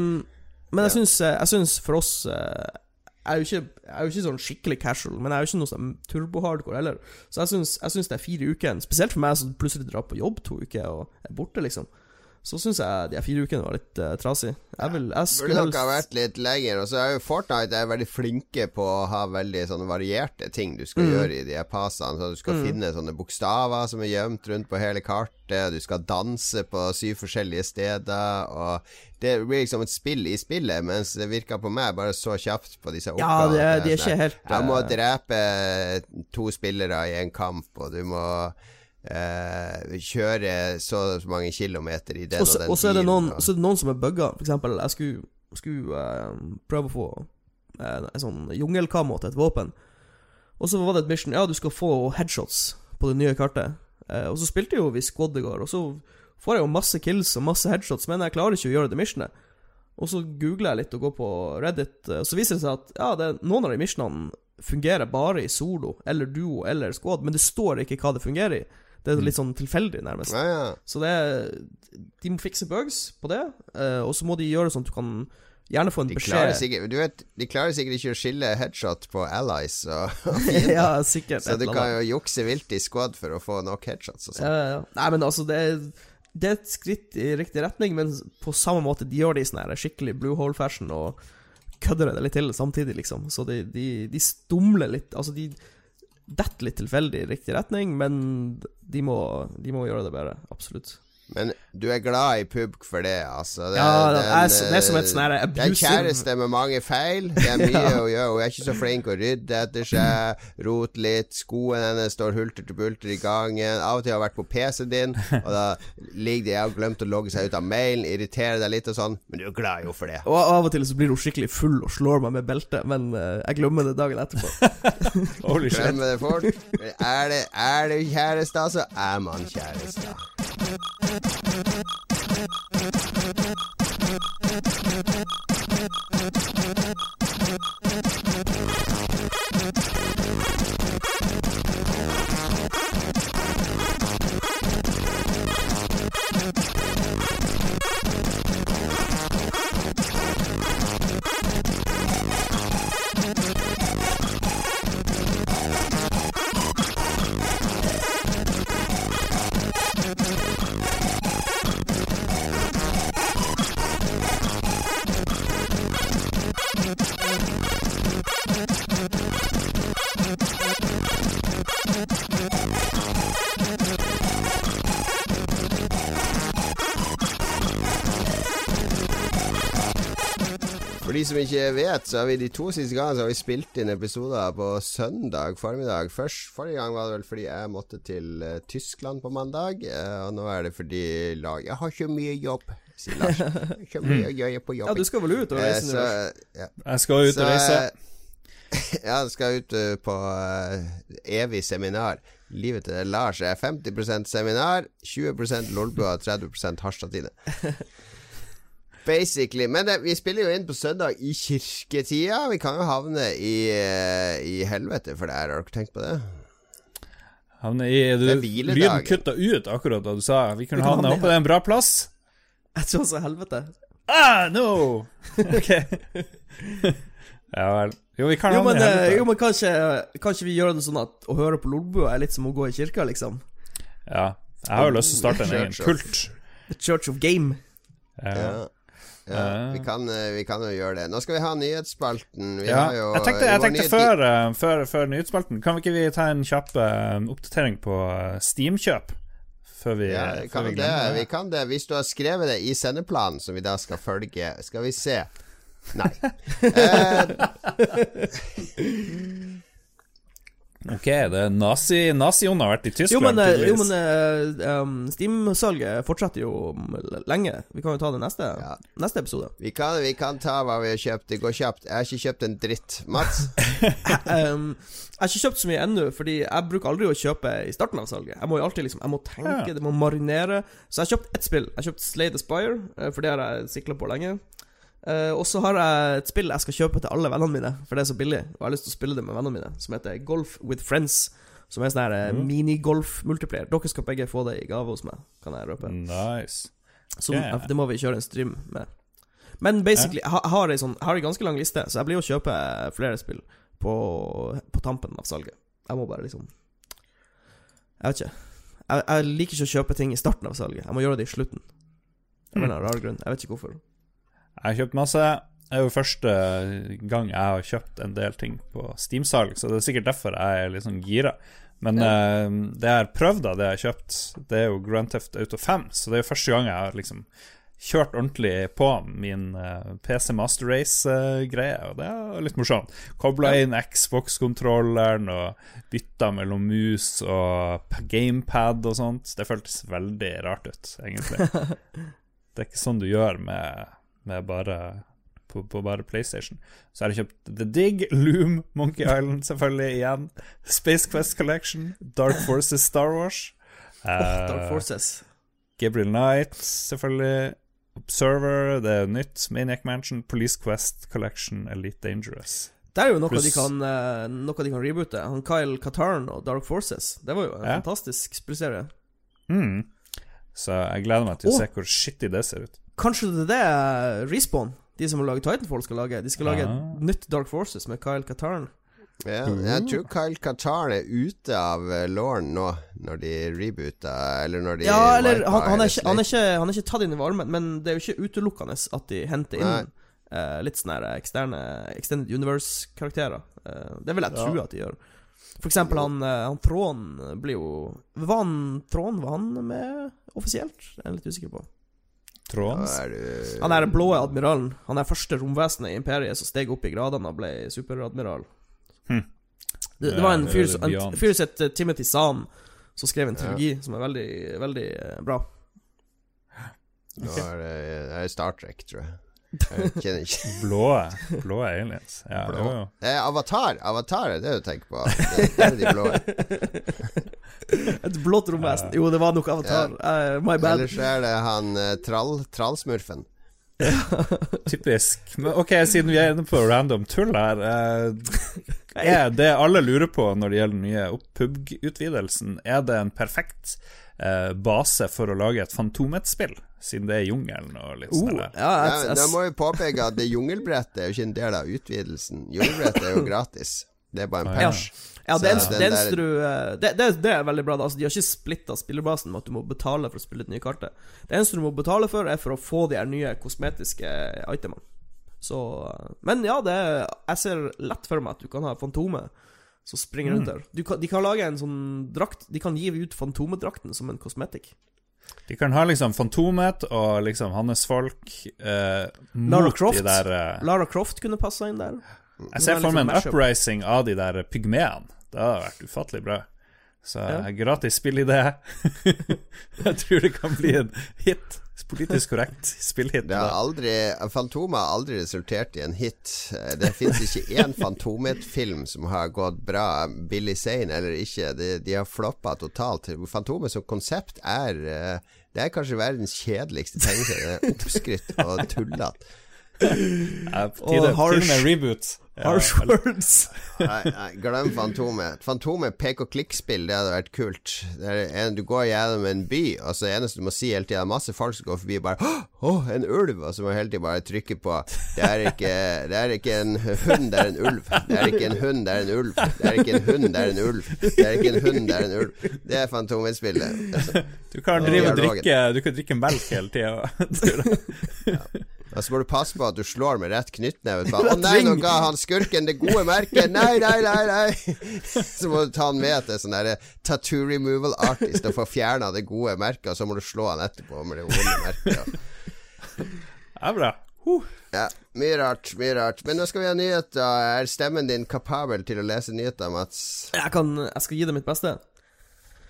men jeg Ja. syns, jeg syns for oss eh, jeg er, jo ikke, jeg er jo ikke sånn skikkelig casual, men jeg er jo ikke noe sånn turbo-hardcore heller. Så jeg syns, jeg syns det er fire uker, spesielt for meg som plutselig drar på jobb to uker og er borte, liksom. Så syns jeg de fire ukene var litt uh, trasig. Jeg vil Jeg Burde nok ha vært litt lenger. Og så er jo Fortnite er veldig flinke på å ha veldig sånne varierte ting du skal Mm. gjøre i de passene. Så du skal Mm. finne sånne bokstaver som er gjemt rundt på hele kartet. Du skal danse på syv forskjellige steder. Og det blir liksom et spill i spillet, mens det virka på meg bare så kjapt på disse Ja, oppgavene. de er, de er ikke helt jeg må eh, drepe to spillere i en kamp, og du må eh, kjøre så mange kilometer i den Og den og så er det noen, er det noen som er bugga. For eksempel, jeg skulle, skulle eh, prøve å få eh, en sånn jungelkamo til et våpen. Og så var det et mission Ja, du skal få headshots på det nye kartet. Eh, og så spilte jo vi squad i går, og så får jeg jo masse kills og masse headshots, men jeg klarer ikke å gjøre det missionet. Og så googler jeg litt og går på Reddit, eh, og så viser det seg at ja, det, noen av de missionene fungerer bare i solo eller duo eller squad, men det står ikke hva det fungerer i. Det er litt sånn tilfeldig, nærmest. ja, ja. Så det De må fikse bugs på det, eh, og så må de gjøre det sånn at du kan gjerne få en De beskjed sikkert, du vet, de klarer sikkert ikke å skille headshot på allies, og, fiender. Ja, sikkert. så du kan jo jukse vilt i squad for å få nok headshots og sånn. Ja, ja. Nei, men altså, det er, det er et skritt i riktig retning, men på samme måte de gjør det i sånn her skikkelig blue hole-fashion og kødder det litt til samtidig, liksom. Så de, de, de stumler litt Altså, de detter litt tilfeldig i riktig retning, men de må, de må gjøre det bedre. Absolutt. Men du er glad i pubk for det, altså. Det, Ja, det den, er, det er som et eh, sånn her Det er en kjæreste med mange feil. Det er mye å gjøre. Hun er ikke så flink å rydde etter seg. Rote litt. Skoene hennes står hulter til bulter i gangen. Av og til har hun vært på PC-en din, og da ligger de og glemt å logge seg ut av mailen. Irriterer deg litt og sånn, men du er glad jo for det. Og av og til så blir hun skikkelig full og slår meg med beltet, men eh, jeg glemmer det dagen etterpå. Holy shit. Glemmer det fort. Er det, er det kjæreste, så er man kjæreste. Thank you. For de som ikke vet, så har vi de to siste gangene Så har vi spilt inn episoder på søndag formiddag. Først, Forrige gang var det vel fordi jeg måtte til uh, Tyskland på mandag. Uh, og nå er det fordi lag Jeg har ikke mye jobb, sier Lars. Ikke mye å gjøre på jobb. Ja, du skal vel ut og reise Eh, nå? så, ja. Jeg skal ut og reise. ja, jeg skal ut uh, på uh, evig seminar. Livet til Lars er 50% seminar, 20 Lolbua og 30 Harstad-tide. Basically. Men det, vi spiller jo inn på søndag i kirketida. Vi kan jo havne i, uh, i helvete for det her. Har dere tenkt på det? Havne i du, er. Lyden kutta ut akkurat da du sa vi kunne havne oppe. Er en bra plass. Jeg tror også helvete. Ah, no! Ok. ja vel. Jo, vi kan Jo, men, eh, helvete. jo, men kanskje, kanskje vi gjør det sånn at å høre på Lolbua er litt som å gå i kirka, liksom? Ja. Jeg har jo lyst til å starte en egen kult. The Church of Game. Ja. Ja. Vi, kan, uh, vi kan jo gjøre det. Nå skal vi ha nyhetsspalten. Vi Ja, har jo jeg tenkte, jeg tenkte før, eh, før, før nyhetsspalten Kan vi ikke vi ta en kjapp eh, oppdatering på eh, Steam-kjøp? Før vi, Ja, før vi kan, vi det, vi kan det. Hvis du har skrevet det i sendeplanen, som vi da skal følge Skal vi se Nei. Eh, Ok, det er nazi Nazi-Jon har vært i Jo, Tyskland. men, eh, jo, men eh, um, Steam-salget fortsetter jo lenge. Vi kan jo ta det neste, Ja. neste episode. vi, kan, vi kan ta hva vi har kjøpt. Det går kjapt. Jeg har ikke kjøpt en dritt. Mats? um, jeg har ikke kjøpt så mye ennå, fordi jeg bruker aldri å kjøpe i starten av salget. Jeg må jo alltid liksom Jeg må tenke, Ja. det må marinere. Så jeg har kjøpt ett spill. Jeg har kjøpt Slay the Spire, eh, for det har jeg sikla på lenge. Eh, og så har jeg et spill jeg skal kjøpe til alle vennene mine, for det er så billig. Og jeg har lyst til å spille det med vennene mine, som heter Golf with Friends. Som er sånn her mm. minigolf-multiplier. Dere skal begge få det i gave hos meg, kan jeg røpe. Nice. Så yeah. det må vi kjøre en stream med. Men basically, jeg har- ei sånn, ganske lang liste, så jeg blir å kjøpe flere spill på, på tampen av salget. Jeg må bare liksom Jeg vet ikke. Jeg, jeg liker ikke å kjøpe ting i starten av salget. Jeg må gjøre det i slutten. Eller annen rar grunn. Jeg vet ikke hvorfor. Jeg har kjøpt masse. Det er jo første gang jeg har kjøpt en del ting på Steam-salg, så det er sikkert derfor jeg er litt sånn gira. Men eh, det jeg har prøvd av det jeg har kjøpt, det er jo Grand Theft Auto 5, så det er jo første gang jeg har liksom kjørt ordentlig på min uh, PC Master Race-greie, og det er litt morsomt. Kobla inn Xbox-kontrolleren og bytta mellom mus og gamepad og sånt. Det føltes veldig rart ut, egentlig. Det er ikke sånn du gjør med, med bare på, på bare PlayStation. Så har jeg kjøpt The Dig, Loom, Monkey Island selvfølgelig igjen. Space Quest Collection, Dark Forces Star Wars. Åh, Dark eh, Forces. Gabriel Knight, selvfølgelig. Observer, det er nytt. Maniac Mansion, Police Quest Collection, Elite Dangerous. Det er jo noe, de kan, eh, noe de kan reboote. Han Kyle Katarn og Dark Forces. Det var jo en Ja. fantastisk spillserie. Mm. Så jeg gleder meg til å oh. se hvor shitty det ser ut. Kanskje det er det eh, Respawn, de som har laget Titanfall, skal lage? De skal lage et nytt Dark Forces med Kyle Katarn. Ja, jeg tror Kyle Qatar er ute av uh, Lauren nå, når de reboota, eller når de Ja, eller han, han, er ikke, han, er ikke, han er ikke tatt inn i varmen, men det er jo ikke utelukkende at de henter inn Nei. eh, litt sånne eksterne Extended Universe-karakterer. Uh, det vil jeg tro Ja. at de gjør. For eksempel han, eh, han Tråden blir jo Var han Tråden Var han med offisielt? Jeg er litt usikker på. Da er du Han er den blå admiralen. Han er første romvesenet i imperiet som steg opp i gradene og ble superadmiral. Hm. Det, det var en fyr en fyr som het eh, Timothy Zahn, som skrev en Ja. som er veldig, veldig bra. bra. Nå er det, det er Star Trek, tror jeg. Jeg ikke Blå, blå aliens. Ja, Blå. jo, jo. Det er Avatar. Avatar er det du tenker på. Det, det er de blå. Et blått romvesen. Jo, det var nok Avatar. Uh, my bad. Ellers er det han uh, trall, trallsmurfen. Typisk. Men ok, siden vi er inne på random tull her uh, Er det alle lurer på når det gjelder den nye PUBG-utvidelsen, er det en perfekt uh, base for å lage et Fantomet-spill? Siden det er jungelen og litt sånn. der. ja, ja, da må vi påpeke at det jungelbrettet er jo ikke en del av utvidelsen. Jungelbrettet er jo gratis. Det er bare en pers. Ja. Ja, det, eneste, det, der... du, det, det, det, er veldig bra. Altså, de har ikke splitta spillerbasen med at du må betale for å spille det nye kartet. Det eneste du må betale for, er for å få de her nye kosmetiske itemene. Så Men ja, det jeg ser lett for meg at du kan ha Fantomet som springer rundt mm. der. Kan, de kan lage en sånn drakt De kan gi ut Fantomedrakten som en kosmetikk. De kan ha liksom Fantomet og liksom hans folk eh, Lara Croft. De der, eh... Lara Croft kunne passa inn der. Jeg ser for meg en liksom uprising av de der pygmeene. Det hadde vært ufattelig bra. Så ja. gratis spillidé. jeg tror det kan bli en hit. Politisk korrekt spillhit. Det har aldri Fantomet har aldri resultert i en hit. Det fins ikke én Fantomet-film som har gått bra, Billy Zane eller ikke. De, de har floppa totalt. Fantomet som konsept er eh, Det er kanskje verdens kjedeligste tegneserie. Oppskrytt og tullete. Ja, Til reboot. Ja. Harsh words. nei, nei, glem Fantomet. Fantomet pek-og-klikk-spill, det hadde vært kult. En, du går gjennom en by, og så eneste du må si hele tida, masse folk som går forbi, bare 'Å, oh, en ulv!' Og så må du hele tida bare trykke på det er, ikke, det er ikke en hund, det er en ulv. Det er ikke en hund, det er en ulv. Det er ikke en hund, det er en ulv. Det er ikke en hund, det er en ulv. Det er Fantomet-spillet. Du kan drive og drikke Du kan drikke melk hele tida. ja. Og så må du passe på at du slår med rett knyttneve. Å nei, nå ga han skurken det gode merket! Nei, nei, nei! nei Så må du ta han med til sånn derre tattoo removal artist og få fjerna det gode merket, og så må du slå han etterpå med det vonde merket. Det er bra. Ja, mye rart, mye rart. Men nå skal vi ha nyheter. Er stemmen din kapabel til å lese nyheter, Mats? Jeg, kan, jeg skal gi det mitt beste.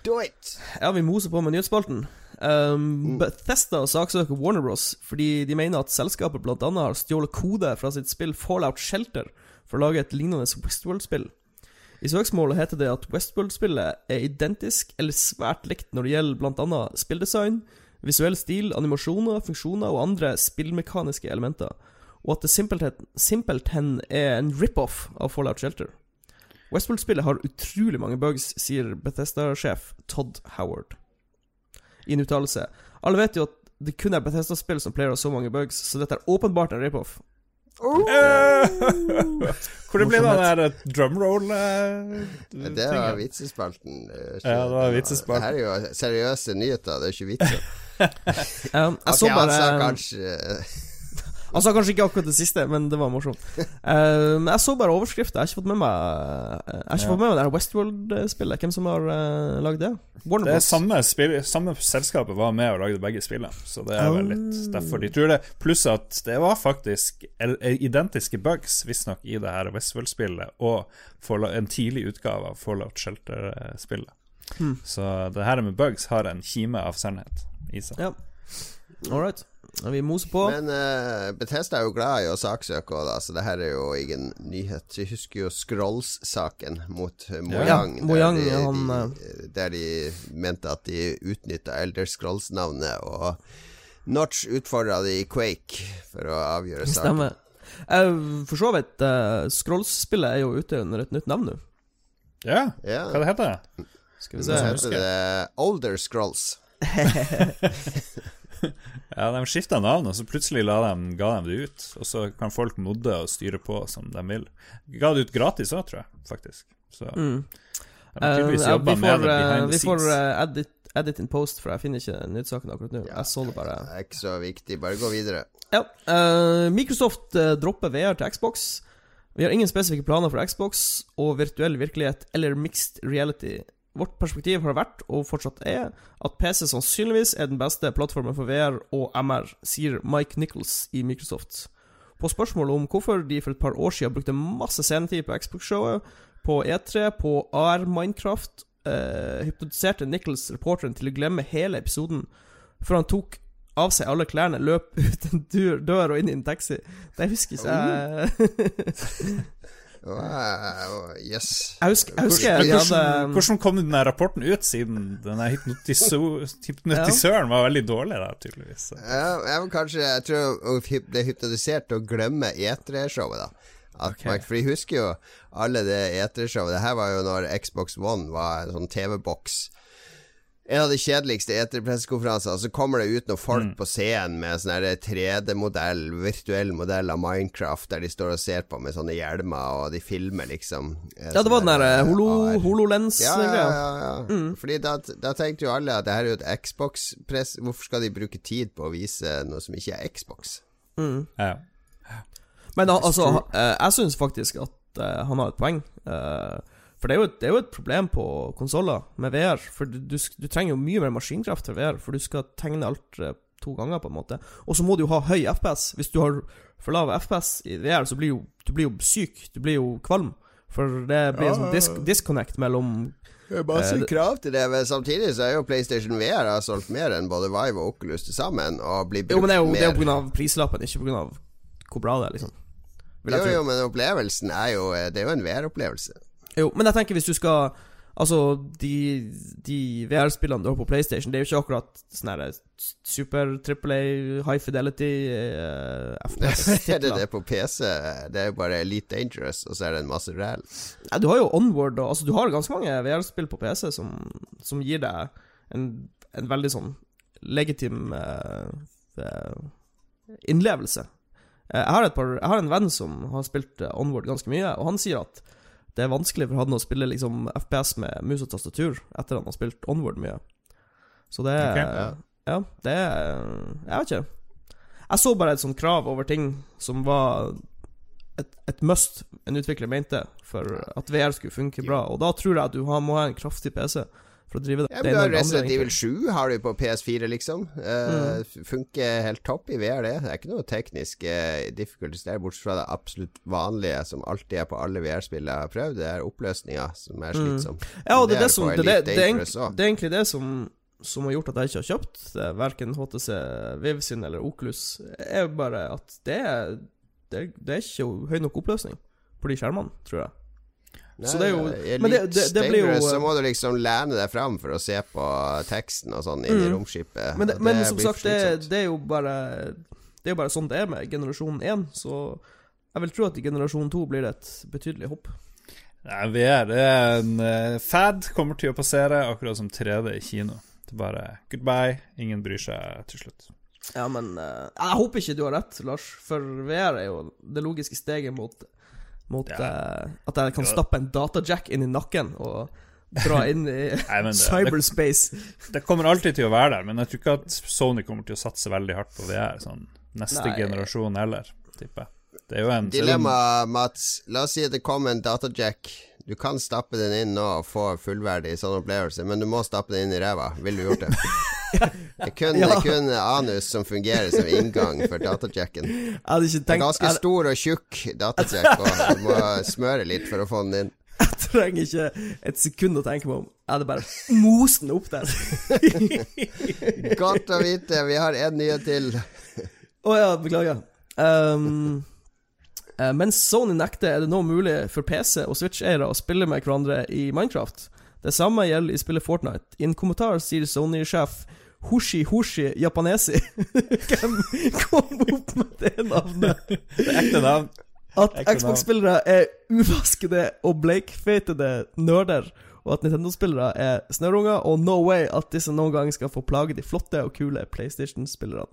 Do it! Ja, vi moser på med nyhetsspalten. Um, Bethesda saksøker Warner Bros. fordi de mener at selskapet bl.a. har stjålet kode fra sitt spill Fallout Shelter for å lage et lignende Westworld-spill. I søksmålet heter det at Westworld-spillet er identisk eller svært likt når det gjelder bl.a. spilldesign, visuell stil, animasjoner, funksjoner og andre spillmekaniske elementer, og at det simpelthen, simpelthen er en rip-off av Fallout Shelter. Westworld-spillet har utrolig mange bugs, sier Bethesda-sjef Todd Howard i en uttalelse. Alle vet jo at det kun er Bethesda-spill som pleier å ha så mange bugs, så dette er åpenbart en rip-off. Oh! Hvor det ble den der drumroll uh, Det var vitsespalten. Ja, det var vitsespalten. Det her er jo seriøse nyheter, det er ikke vitser. um, jeg okay, så bare altså, kanskje han sa kanskje ikke akkurat det siste, men det var morsomt. Uh, jeg så bare overskrifta. Jeg har ikke fått med meg Jeg har ikke ja. fått med meg det Westworld-spillet. Hvem som har uh, lagd det? Warner det er samme, spill, samme selskapet var med og lagde begge spillene, så det er vel litt derfor de tror det. Pluss at det var faktisk identiske bugs, visstnok, i det her Westworld-spillet og en tidlig utgave av Fallout Shelter-spillet. Hmm. Så det her med bugs har en kime av sannhet i seg. Ja. All right. Vi moser på. Men uh, Bethesda er jo glad i å saksøke òg, så det her er jo ingen nyhet. Jeg husker jo Scrolls-saken mot Mojang, ja, Mojang der, de, han, de, eh, der de mente at de utnytta Elder Scrolls-navnet, og Notch utfordra de i Quake for å avgjøre saken. Stemmer. Uh, for så vidt, uh, Scrolls-spillet er jo ute under et nytt navn nå. Ja, yeah. hva det heter det? Skal vi se. Nå heter det Older Scrolls. ja, de skifta navn, og så plutselig dem, ga de det ut. Og så kan folk modde og styre på som de vil. Ga det ut gratis òg, tror jeg, faktisk. Så mm. de har tydeligvis uh, ja, vi får, uh, vi får uh, edit, edit in post, for jeg finner ikke nyhetssaken akkurat nå. Ja, jeg så det bare. Det er ikke så viktig, bare gå videre. Ja. Uh, Microsoft uh, dropper VR til Xbox. Vi har ingen spesifikke planer for Xbox og virtuell virkelighet eller mixed reality Vårt perspektiv har vært, og fortsatt er, at PC sannsynligvis er den beste plattformen for VR og MR, sier Mike Nichols i Microsoft. På spørsmålet om hvorfor de for et par år siden brukte masse scenetid på Xbox-showet, på E3, på AR Minecraft, eh, hypnotiserte Nichols reporteren til å glemme hele episoden, før han tok av seg alle klærne, løp ut en dør, dør og inn i en taxi. Det husker ikke jeg. Wow, yes. Jeg husker, jeg husker hvordan, jeg hadde hvordan, hvordan kom den rapporten ut, siden den hypnotisøren var veldig dårlig der, tydeligvis? Ja, jeg, kanskje, jeg tror hun ble hypnotisert til å glemme E3-showet, da. At Ok. man, for jeg husker jo alle det E3-showet. Det her var jo når Xbox One var en sånn TV-boks. En av de kjedeligste E3-pressekonferansene. Så kommer det ut noen folk på scenen med sånn her 3D-modell, virtuell modell av Minecraft, der de står og ser på med sånne hjelmer, og de filmer liksom eh, Ja, det var den der eh, holo, HoloLens-greia. Ja, ja, ja, ja. Fordi da, da tenkte jo alle at det her er jo et Xbox-press Hvorfor skal de bruke tid på å vise noe som ikke er Xbox? Ja. Men da, altså, eh, jeg syns faktisk at uh, han har et poeng. Eh, for det er, jo et, det er jo et problem på konsoller med VR. For du, du, du trenger jo mye mer maskinkraft til VR, for du skal tegne alt eh, to ganger, på en måte. Og så må du jo ha høy FPS. Hvis du har for lav FPS i VR, så blir jo, du blir jo syk. Du blir jo kvalm. For det blir en sånn dis disconnect mellom Det er masse Eh, krav til det, men samtidig så er jo PlayStation VR har solgt mer enn både Vive og Oculus til sammen, og blir brukt Jo, men det er jo, det er jo pga. prislappen, ikke av hvor bra det er, liksom. Jo, jo, men opplevelsen er jo Det er jo en VR-opplevelse. Jo, men jeg tenker hvis du skal Altså, de, de VR-spillene du har på PlayStation, det er jo ikke akkurat sånn her super triple A, high fidelity uh, er det det på PC? Det er jo bare Elite Dangerous, og så er det en masse ræl. Ja, du har jo Onward og Altså, du har ganske mange VR-spill på PC som, som gir deg en, en veldig sånn legitim eh, eh, innlevelse. Jeg, har par, jeg har en venn som har spilt Onward ganske mye, og han sier at det er vanskelig for han å spille liksom FPS med mus og tastatur etter han har spilt Onward mye. Så det er okay. Ja. Det er Jeg vet ikke. Jeg så bare et sånt krav over ting som var et, et must en utvikler mente for at VR skulle funke bra. Og da tror jeg at du må ha en kraftig PC for å drive det. Ja, men Resident Evil 7 har du på PS4, liksom. Eh, Funker helt topp i VR, det. Det er ikke noe teknisk uh, difficulties der, bortsett fra det absolutt vanlige som alltid er på alle VR-spill jeg har prøvd. Det er oppløsninga som er slitsom. Ja, og det er det, på som, det, det, det, er, egentlig- det er som, som har gjort at jeg ikke har kjøpt uh, verken HTC Viv sin eller Oculus, er bare at det er, det er, det er ikke høy nok oppløsning på de skjermene, tror jeg. Så det er jo- men det- det- det blir jo- Så må du liksom lene deg fram for å se på teksten og sånn inni Mm. romskipet. Men, det, men som sagt, det, det er jo bare Det er jo bare sånn det er med generasjon 1, så jeg vil tro at i generasjon 2 blir det et betydelig hopp. Nei, VR det er en uh, fad, kommer til å passere, akkurat som 3D i kino. Det er bare goodbye, ingen bryr seg til slutt. Ja, men uh, Jeg håper ikke du har rett, Lars, for VR er jo det logiske steget mot, mot Ja. uh, at jeg kan stappe en datajack inn i nakken og dra inn i Nei, det, det, cyberspace. det kommer alltid til å være der, men jeg tror ikke at Sony kommer til å satse veldig hardt på VR sånn neste Nei. generasjon heller, tipper jeg. Det er jo en Dilemma, Mats. La oss si at det kommer en datajack. Du kan stappe den inn nå og få fullverdig sånn opplevelse, men du må stappe den inn i ræva. Ville du gjort det? Det er kun, Ja. det kun anus som fungerer som inngang for datajacken. Det er ganske Jeg, stor og tjukk datajack, og du må smøre litt for å få den inn. jeg trenger ikke et sekund å tenke meg om. Jeg hadde bare most den opp der. Godt å vite. Vi har en nyhet til. Å ja, beklager. Um, mens Sony nekter, er det nå mulig for PC- og Switch-eiere å spille med hverandre i Minecraft. Det samme gjelder i spillet Fortnite. I en kommentar sier Sony-sjef Hoshi Hoshi Japanesi Hvem kom opp med det navnet? Det er ekte navn. At Xbox-spillere er uvaskede og bleikfeitede nerder, og at Nintendo-spillere er snørrunger, og no way at disse noen gang skal få plage de flotte og kule PlayStation-spillerne.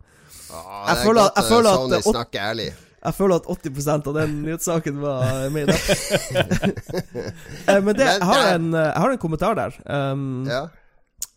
Åh, Jeg er føler at- jeg føler at Sony snakker ærlig. Jeg føler at 80% av den nyhetssaken var med i. Eh, Men det, jeg, har en, eh, jeg har en kommentar der. Um, Ja.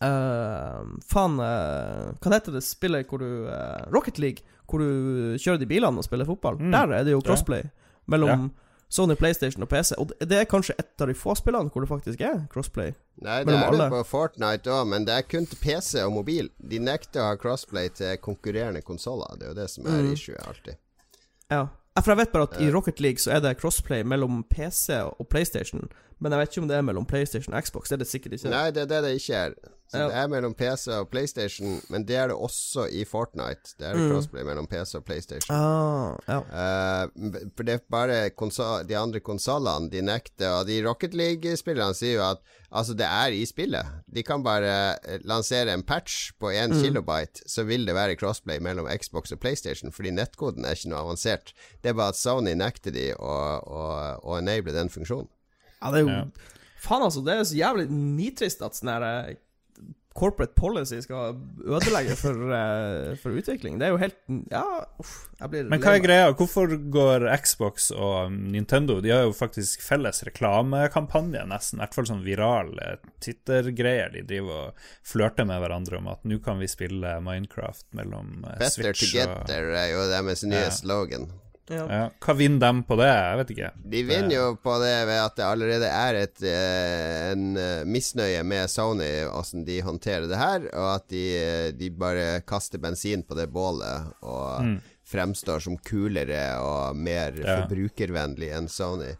uh, faen uh, Hva heter det spillet hvor du uh, Rocket League, hvor du kjører de bilene og spiller fotball. Mm, Der er det jo crossplay mellom Sony PlayStation og PC. Og det- er kanskje et av de få spillene hvor det faktisk er crossplay. Nei, det er det på Fortnite òg, men det er kun til PC og mobil. De nekter å ha crossplay til konkurrerende konsoller. Det er jo det som er Mm. issue alltid. Ja. For jeg vet bare at i Rocket League så er det crossplay mellom PC og PlayStation. Men jeg vet ikke om det er mellom PlayStation og Xbox. Det er det sikkert ikke. Nei, det er det det ikke er. Så ja. det er mellom PC og PlayStation, men det er det også i Fortnite. Det er det mm. crossplay mellom PC og PlayStation. Ah, ja. uh, for det er bare de andre konsollene de nekter, og de Rocket League-spillerne sier jo at altså, det er i spillet. De kan bare eh, lansere en patch på 1 mm. kilobyte, så vil det være crossplay mellom Xbox og PlayStation, fordi nettkoden er ikke noe avansert. Det er bare at Sony nekter de å, å, å enable den funksjonen. Ja, det er jo ja. Faen, altså. Det er så jævlig nitrist at sånn her eh, corporate policy skal ødelegge for, uh, for, utvikling. Det er jo helt Ja, uff. Jeg blir Men hva er greia? Hvorfor går Xbox og Nintendo De har jo faktisk felles reklamekampanje, nesten. I hvert fall sånn virale Twitter-greier. De driver og flørter med hverandre om at nå kan vi spille Minecraft mellom uh, Better Switch og Better together er jo deres nye ja. slogan. Ja. Ja. Hva vinner de på det? Jeg vet ikke. De vinner jo på det ved at det allerede er et, eh, en eh, misnøye med Sony, åssen de håndterer det her, og at de, eh, de, bare kaster bensin på det bålet og mm. fremstår som kulere og mer ja. forbrukervennlig enn Sony.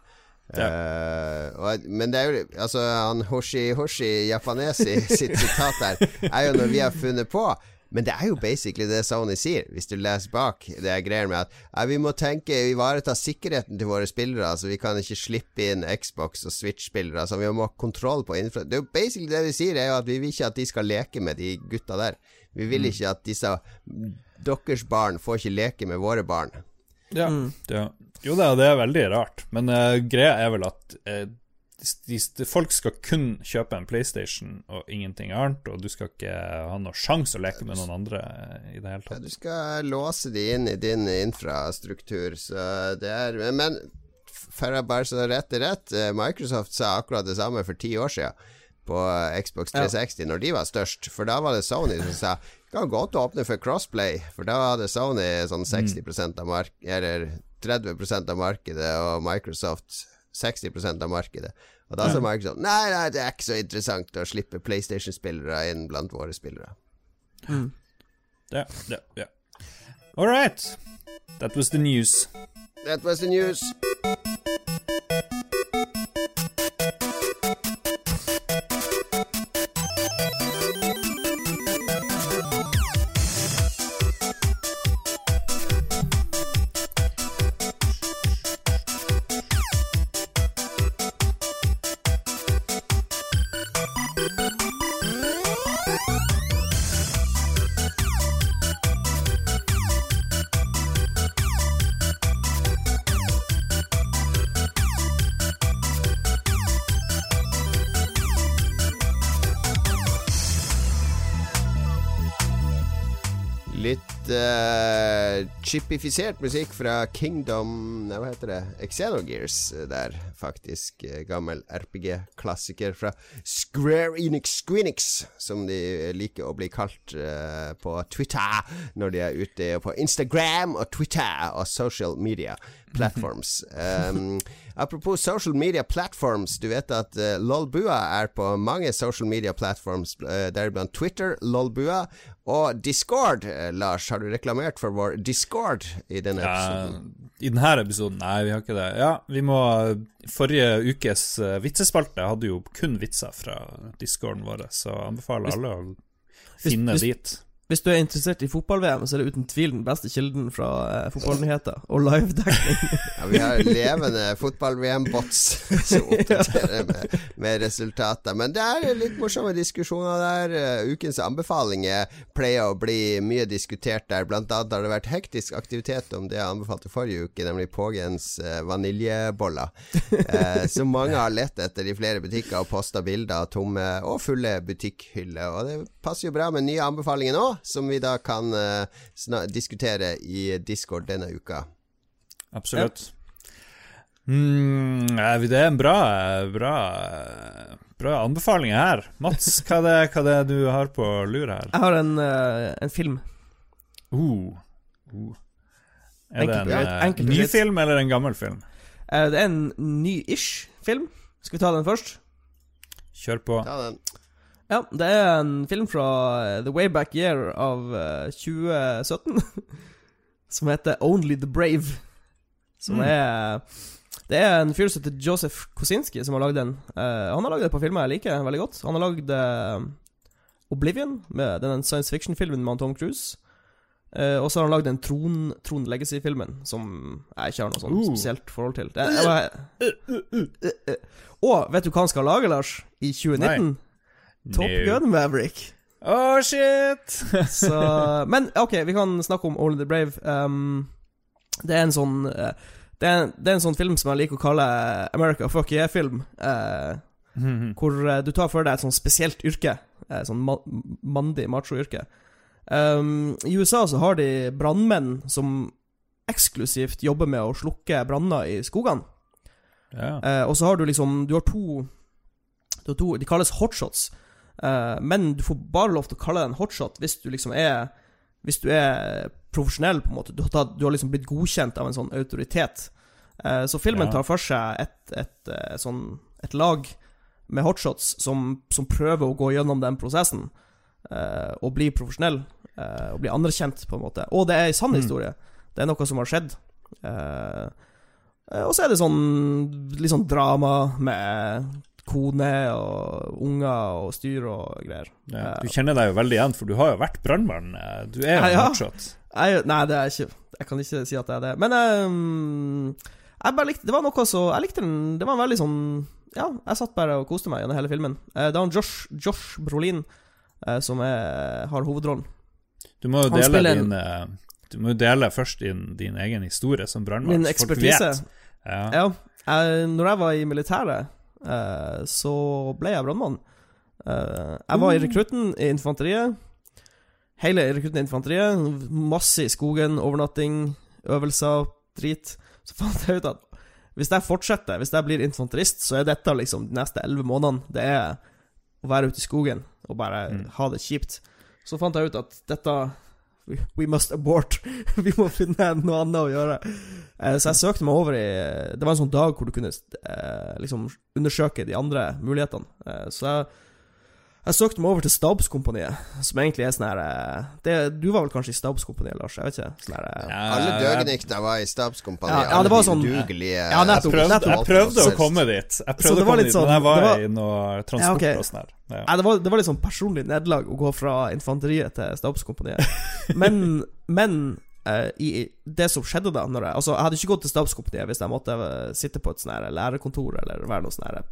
Ja. Uh, og, men det er jo Altså, han Hoshi Hoshi Japanesi sitt sitat der er jo noe vi har funnet på. Men det er jo basically det Sony sier, hvis du leser bak. Det er greier med at ja, vi må tenke ivareta sikkerheten til våre spillere. Så vi kan ikke slippe inn Xbox og Switch-spillere. Så vi må ha kontroll på infra... Det er jo basically det de sier, er jo at vi vil ikke at de skal leke med de gutta der. Vi vil mm. ikke at disse Deres barn får ikke leke med våre barn. Ja, mm. ja. Jo da, det er veldig rart. Men uh, greia er vel at uh, de, de, folk skal kun kjøpe en PlayStation og ingenting annet, og du skal ikke ha noen sjanse å leke med noen andre i det hele tatt. Ja, du skal låse de inn i din infrastruktur, så det er Men for å bare så rett er rett, eh, Microsoft sa akkurat det samme for ti år siden på Xbox 360, ja. når de var størst. For da var det Sony som sa kan godt åpne for crossplay, for da hadde Sony sånn 60 mm. av mark eller 30% av markedet, og Microsoft 60% av markedet. Og da sa Microsoft nei, nei, det er ikke så interessant å slippe PlayStation-spillere inn blant våre spillere. Mm. Ja, ja, ja. All right. That was the news. That was the news. Chipifisert musikk fra Kingdom Hva heter det? Xenogears der, faktisk. Gammel RPG-klassiker fra Square Enix Squeenix, som de liker å bli kalt uh, på Twitter når de er ute på Instagram og Twitter og social media platforms. Um, apropos social media platforms, du vet at uh, Lolbua er på mange social media platforms, uh, deriblant Twitter, Lolbua, og Discord. Uh, Lars, har du reklamert for vår Discord i denne episoden? I denne episoden? Nei, vi har ikke det. Ja, vi må Forrige ukes vitsespalte hadde jo kun vitser fra discorden vår, så anbefaler alle å finne hvis, dit. Hvis du er interessert i fotball-VM, så er det uten tvil den beste kilden fra eh, fotballnyheter og livedekning. ja, vi har levende fotball-VM-bots som oppdaterer med, med, resultater. Men det er litt morsomme diskusjoner der. Uh, ukens anbefalinger pleier å bli mye diskutert der. Blant annet har det vært hektisk aktivitet om det jeg anbefalte forrige uke, nemlig Pågens eh, vaniljeboller. Eh, som mange har lett etter i flere butikker og posta bilder av tomme og fulle butikkhyller. Og det passer jo bra med nye anbefalinger nå som vi da kan uh, diskutere i Discord denne uka. Absolutt. Ja. Mm, det er en bra, bra, bra anbefaling her. Mats, hva er, det, hva er det du har på lur her? Jeg har en, uh, en film. Uh, uh. Er enkelt, det en uh, ny film eller en gammel film? Uh, det er en ny-ish film. Skal vi ta den først? Kjør på. Ta den. Ja, det er en film fra The The Wayback Year av uh, 2017 som heter Only the Brave. Som mm. er Det er en fyr som heter Joseph Kosinski som har lagd den. Uh, han har lagd et par filmer jeg liker veldig godt. Han har lagd uh, Oblivion, med den science fiction-filmen med Tom Cruise. Uh, og så har han lagd den Tron, Tron Legacy-filmen, som jeg ikke har noe sånn spesielt forhold til. Det, jeg var, og vet du hva han skal lage, Lars? I 2019? Top No. Gun Maverick. Oh, shit! Så, men ok, vi kan snakke om Only the Brave. Um, det er en sånn eh, det, er, det er en sånn film som jeg liker å kalle America fuck yeah-film. eh, hvor uh, du tar for deg et sånn spesielt yrke. Eh, sånn ma mandig macho-yrke. Um, I USA så har de brannmenn som eksklusivt jobber med å slukke branner i skogene. ja. Og så har du liksom Du har to, du har to De kalles hotshots. Eh, men du får bare lov til å kalle det en hotshot hvis du liksom er Hvis du er profesjonell, på en måte. Du har, tatt, du har liksom blitt godkjent av en sånn autoritet. Eh, så filmen tar for seg et, et, et, sånn Et lag med hotshots som, som prøver å gå gjennom den prosessen. eh, og bli profesjonell. eh, og bli anerkjent, på en måte. Og det er en sann Mm. historie. Det er noe som har skjedd. Eh, Eh, Og så er det sånn litt sånn drama med kone og unger og styr og greier. ja. Du kjenner deg jo veldig igjen, for du har jo vært brannmann. Eh, Du er jo Ja. Jeg, nei, det er ikke Jeg kan ikke si at det er det. Men um, jeg bare likte Det var noe så Jeg likte den. Det var en veldig sånn Ja, jeg satt bare og koste meg gjennom hele filmen. Eh, Det var Josh, Josh Brolin eh, som er, har hovedrollen. Du må jo Han dele en- din Du må jo dele først din, din egen historie som brannmann. Min ekspertise. Ja. Ja. Jeg, når jeg var i militæret, så ble jeg brannmann. Eh, jeg var i rekrutten i infanteriet. Hele rekrutten i infanteriet. Masse i skogen, overnatting, øvelser, drit. Så fant jeg ut at hvis jeg fortsetter, hvis jeg blir infanterist, så er dette liksom de neste elleve månedene. Det er å være ute i skogen og bare Mm. ha det kjipt. Så fant jeg ut at dette We, must abort. vi må finne noe annet å gjøre. Eh, så jeg søkte meg over i Det var en sånn dag hvor du kunne eh, liksom undersøke de andre mulighetene. Eh, så jeg, jeg søkte meg over til Stabskompaniet, som egentlig er sånn her eh, det- Du var vel kanskje i Stabskompaniet, Lars? Jeg vet ikke. Sånn her eh, Ja, Alle døgnikter var i Stabskompaniet. Ja, ja, det var sånn- Udugelige Ja, nettopp, Jeg prøvde, jeg prøvde å komme dit. Jeg prøvde å komme dit, dit, men sånn- jeg var, var- i noe transport Ja, okay. og sånn her. Ja. Ja, det var, det var litt sånn personlig nederlag å gå fra infanteriet til stabskompaniet. Men, men uh, i det som skjedde da når jeg, Altså, jeg hadde ikke gått til stabskompaniet hvis jeg måtte sitte på et sånn her lærerkontor eller være noe sånn her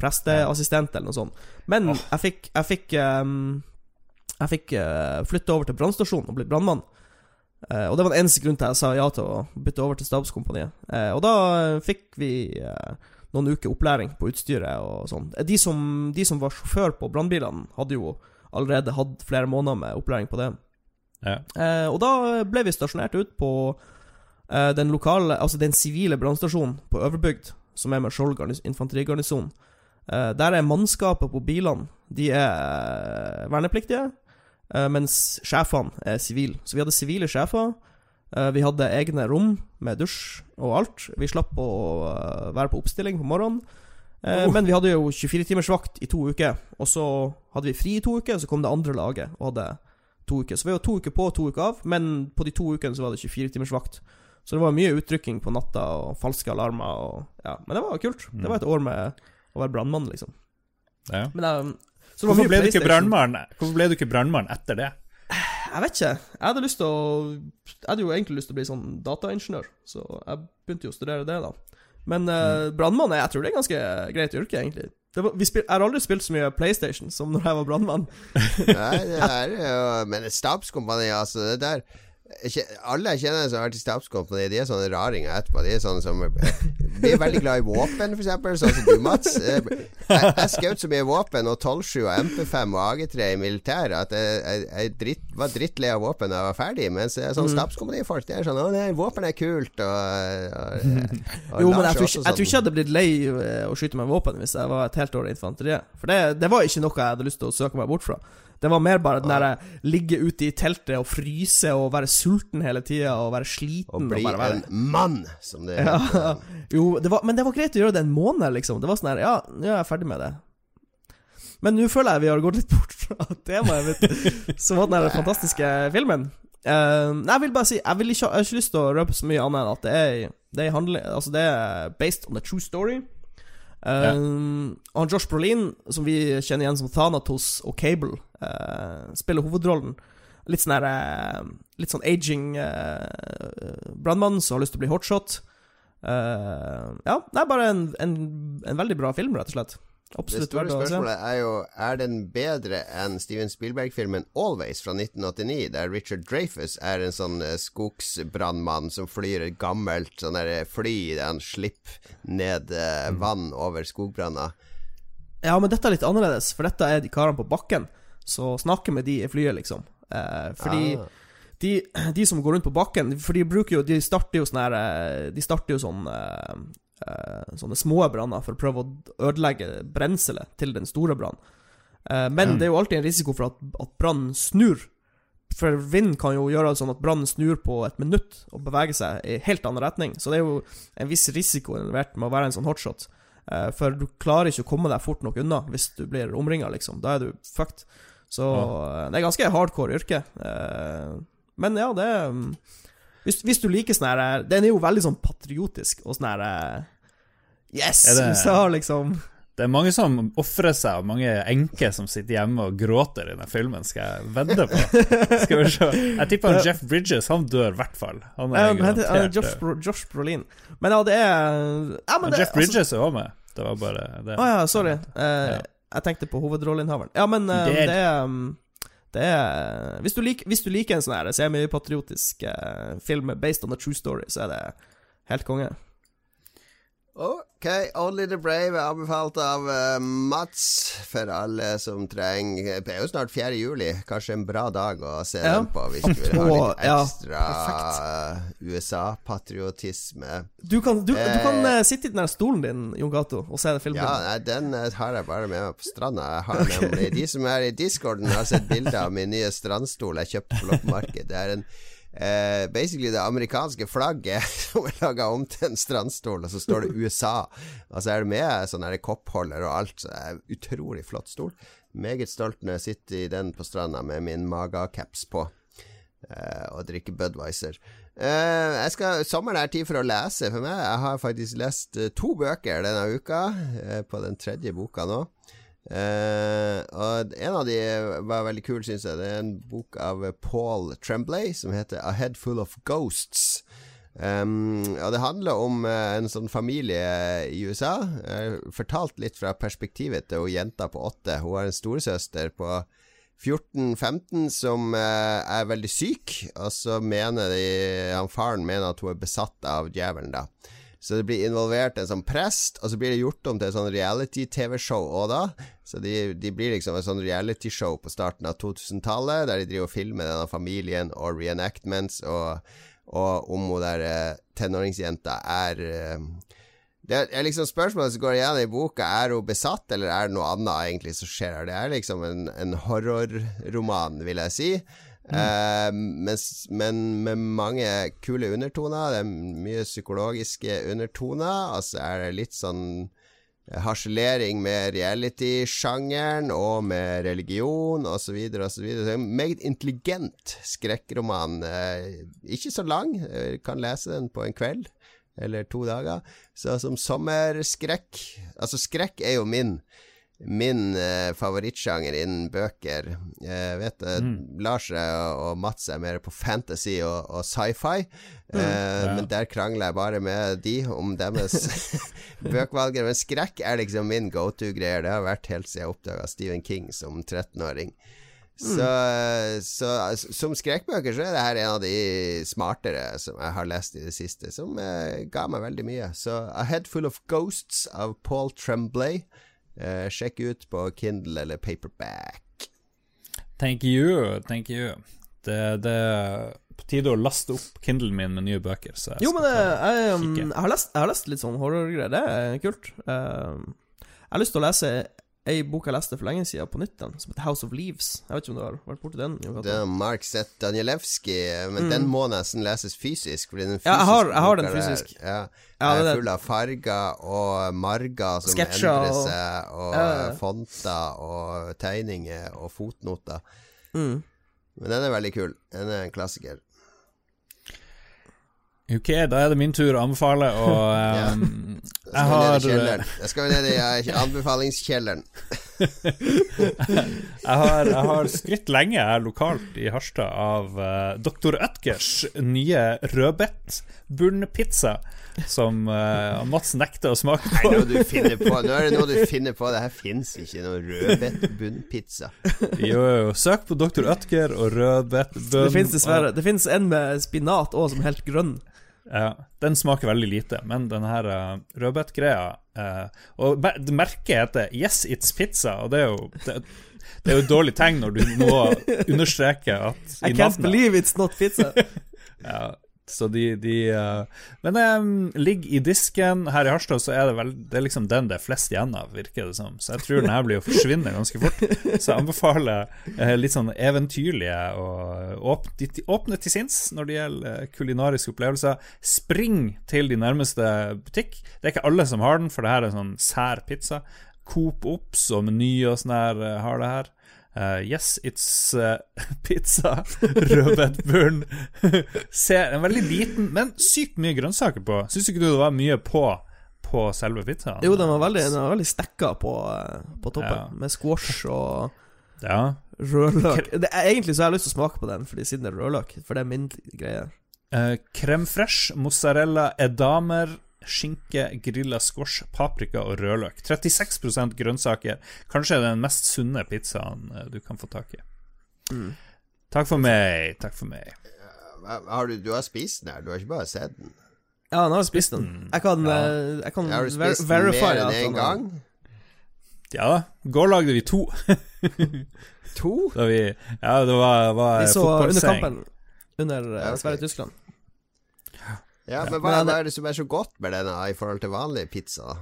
presteassistent eller noe sånt. Men oh. jeg fikk Jeg fikk, um, jeg fikk uh, flytte over til brannstasjonen og bli brannmann. Uh, og det var den eneste grunnen til jeg sa ja til å bytte over til stabskompaniet. Uh, og da eh, fikk vi eh, noen uker opplæring på utstyret og sånn. Eh, De som, de som var sjåfør på brannbilene, hadde jo allerede hatt flere måneder med opplæring på det. Ja. Eh, og da ble vi stasjonert ut på eh, den lokale Altså den sivile brannstasjonen på Øverbygd, som er med Skjold garnis- infanterigarnison. Eh, der er mannskapet på bilene De er eh, vernepliktige, eh, mens sjefene er sivile. Så vi hadde sivile sjefer. Vi hadde egne rom med dusj og alt. Vi slapp å være på oppstilling på morgenen. Oh. Men vi hadde jo 24-timers vakt i to uker, og så hadde vi fri i to uker, så kom det andre laget og hadde to uker. Så vi var to uker på og to uker av, men på de to ukene så var det 24 timers vakt. Så det var mye utrykking på natta og falske alarmer og Ja, men det var kult. Det var et år med å være brannmann, liksom. Ja. Men um, så Hvorfor ble du ikke PlayStation. Hvorfor ble du ikke brannmann etter det? Jeg vet ikke. Jeg hadde lyst til å Jeg hadde jo egentlig lyst til å bli sånn dataingeniør, så jeg begynte jo å studere det, da. Men uh, brannmann er- Jeg tror det er ganske greit yrke, egentlig. Det var, vi spil, jeg har aldri spilt så mye PlayStation som når jeg var brannmann. Nei, det er jo Men et stabskompani, altså, det der ikke, Alle jeg kjenner som har vært i stabskompani, de er sånne raringer etterpå. De er sånne som De er veldig glad i våpen, f.eks., sånn som du, Mats. Eh, Jeg, jeg skjøt så mye våpen, og 12-7 og MP5 og AG3 i militæret, at jeg, jeg, jeg dritt, var drittlei av våpen da jeg var ferdig. Mens sånn Mm. stabskompanifolk, er sånn Å, nei, våpen er kult, og, og, og Jo, men jeg tror, ikke, jeg tror ikke sånn. jeg hadde blitt lei eh, å skyte med våpen hvis jeg var et helt år i infanteriet. For det, det var ikke noe jeg hadde lyst til å søke meg bort fra. Det var mer bare den derre ligge ute i teltet og fryse og være sulten hele tida og være sliten. Og bli og være en mann, som det Ja. Jo, det var, men det var greit å gjøre det en måned, liksom. Det var sånn her Ja, nå er jeg ferdig med det. Men nå føler jeg vi har gått litt bort fra temaet mitt, som var den fantastiske filmen. Uh, jeg vil bare si Jeg, vil ikke, jeg har ikke lyst til å røpe så mye annet enn at det er, det er, handling, altså det er based on a true story. Uh, Og Josh Brolin, som vi kjenner igjen som Thanatos og Cable, uh, spiller hovedrollen. Litt sånn uh, Litt sånn aging uh, brannmann som har lyst til å bli hotshot. ja, det er bare en, en, en veldig bra film, rett og slett. Absolutt det store spørsmålet er jo Er den bedre enn Steven Spielberg-filmen Always fra 1989, der Richard Dreyfus er en sånn uh, skogsbrannmann som flyr et gammelt sånn der eh, fly der han slipper ned uh, vann over skogbranner? Ja, men dette er litt annerledes, for dette er de karene på bakken. Så snakker med de i flyet, liksom. Eh, fordi ah. de, de, som går rundt på bakken For de bruker jo De starter jo sånn her De starter jo sånn eh, sånne små branner for å prøve å ødelegge brenselet til den store brannen. Eh, men det er jo alltid en risiko for at, at brannen snur. For vind kan jo gjøre sånn at brannen snur på et minutt og beveger seg i helt annen retning. Så det er jo en viss risiko involvert med å være en sånn hotshot. Eh, for du klarer ikke å komme deg fort nok unna hvis du blir omringa, liksom. Da er du fucked. Så det er ganske hardcore yrke. Eh, men ja, det mm, hvis, hvis, du liker sånn her Den er jo veldig sånn patriotisk og sånn her Yes! Det, USA, liksom. Det er mange som ofrer seg, og mange enker som sitter hjemme og gråter i den filmen, skal jeg vedde på. Skal vi se. Jeg tipper Jeff Bridges, han dør i hvert fall. Han er uh, Josh, Bro, Josh Brolin. Men ja, det er ja, men det, Jeff Bridges altså, er òg med. Det var bare det. Å ah, ja, sorry. Uh, ja. Jeg tenkte på hovedrolleinnehaveren. Ja, men uh, det er um, det er hvis du, liker, hvis du liker en sånn her semipatriotisk uh, film based on a true story, så er det helt konge. Ok, Only the Brave er anbefalt av uh, Mats for alle som trenger Det er jo snart 4. juli. Kanskje en bra dag å se ja. den på hvis du vil ha litt ekstra ja, USA-patriotisme. Du kan, du, eh, du kan uh, sitte i den der stolen din, Jon Gato, og se den filmen. Ja, nei, den har jeg bare med meg på stranda. Jeg har okay. nemlig De som er i discorden, har sett bilde av min nye strandstol jeg kjøpte på loppemarked. Det er en eh, basically det amerikanske flagget som er laga om til en strandstol, og så står det USA. Og så er det med sånn koppholder og alt. Så er Utrolig flott stol. Meget stolt når jeg sitter i den på stranda med min Maga-caps på. Eh, og drikker Budwiser. Uh, jeg skal, sommeren er tid for å lese for meg. Jeg har faktisk lest uh, to bøker denne uka. uh, på den tredje boka nå. Uh, og En av de var veldig kul, syns jeg. Det er en bok av Paul Tremblay som heter 'A Head Full of Ghosts'. Um, og Det handler om uh, en sånn familie i USA. Uh, fortalt litt fra perspektivet til hun jenta på åtte. Hun har en storesøster på 14-15 som er veldig syk, og så mener de han faren mener at hun er besatt av djevelen, da. Så det blir involvert en sånn prest, og så blir det gjort om til et sånn reality-TV-show òg da. Så de, de, blir liksom et sånn reality-show på starten av 2000-tallet, der de driver og filmer denne familien og reenactments, og, og om hun der uh, tenåringsjenta er uh, det er liksom Spørsmålet som går igjen i boka, er hun besatt, eller er det noe annet egentlig som skjer her? Det er liksom en, en horrorroman, vil jeg si. Mm. Uh, mens, men med mange kule undertoner. Det er mye psykologiske undertoner. Altså er det litt sånn harselering med reality-sjangeren og med religion osv. osv. Meget intelligent skrekkroman. Uh, ikke så lang, Jeg kan lese den på en kveld eller to dager. Så som sommerskrekk Altså, skrekk er jo min min eh, favorittsjanger innen bøker. Jeg vet det, mm. Lars og Mats er mer på fantasy og, og sci-fi, mm. eh, ja. men der krangler jeg bare med de om deres bøkvalg. Men skrekk er liksom min go to-greier. Det har vært helt siden jeg oppdaga Stephen King som 13-åring. Så, mm. så, som skrekkbøker så er det her en av de smartere som jeg har lest i det siste, som eh, ga meg veldig mye. Så A Head Full of Ghosts av Paul Tremblay. Uh, sjekk ut på Kindle eller paperback. Thank you, thank you. Det, det er på tide å laste opp Kindlen min med nye bøker. jo, men det, jeg, um, jeg, har lest, jeg, har lest, litt sånn horrorgreier. Det er kult. Uh, jeg har lyst til å lese ei bok jeg leste for lenge siden på nytt, den, som heter House of Leaves. Jeg vet ikke om du har vært borti den? Det er Mark Z. Danielewski, men mm. den må nesten leses fysisk. Fordi den fysisk ja, jeg har, jeg har den fysisk. Er, ja, ja, er full av farger og marger som Sketcher, endrer seg, og, og ja. fonter og tegninger og fotnoter. Mm. Men den er veldig kul. Den er en klassiker. Ok, da er det min tur å anbefale, og um, jeg har Jeg skal ned i uh, anbefalingskjelleren. jeg, har, jeg har skrytt lenge her lokalt i Harstad av uh, Dr. Ødgers nye rødbetbunnpizza som uh, Mats nekter å smake på. Nei, du finner på. Nå er det noe du finner på. Det her fins ikke noe rødbetbunnpizza. jo, jo. Søk på Dr. Ødger og rødbetbunn. Det fins dessverre. Det fins en med spinat òg, som er helt grønn. Ja, Den smaker veldig lite, men den her uh, rødbetgreia uh, Og merket heter 'Yes, it's pizza', og det er jo det, det er jo et dårlig tegn når du må understreke at I, I can't believe it's not pizza. ja, så de, de uh, Men um, ligger i disken. Her i Harstad så er det vel Det er liksom den det er flest igjen av, virker det som. Så jeg tror den her blir å forsvinne ganske fort. Så jeg anbefaler uh, litt sånn eventyrlige og åpne, åpne til sinns når det gjelder uh, kulinariske opplevelser. Spring til de nærmeste butikk. Det er ikke alle som har den, for det her er sånn sær pizza. Coop Ops og Meny og sånn her har det her. Uh, yes, it's uh, pizza. Rødbetburn. Se, en veldig liten, men sykt mye grønnsaker på. Syns ikke du det var mye på på selve pizzaen? Jo, den var veldig, den var veldig stekka på, eh, på toppen, ja. med squash og ja. rødløk. Det, egentlig så har jeg lyst til å smake på den, fordi siden det er rødløk. For det er min greie. Uh, creme fresh, mozzarella, edamer, skinke, grilla squash, paprika og rødløk. 36% grønnsaker. Kanskje den mest sunne pizzaen eh, du kan få tak i. Mm. Takk for meg. Takk for meg. Har du, du, har spist den her, du har ikke bare sett den? Ja, nå har jeg spist den. Mm. Jeg kan, ja. Eh, jeg kan har du spist ver den mer enn én gang? Ja da. I går lagde vi to. to? Da vi, ja, det var, var Vi så under kampen under ja, okay. Sverige-Tyskland. Ja, men hva, hva, er det som er så godt med denne i forhold til vanlig pizza?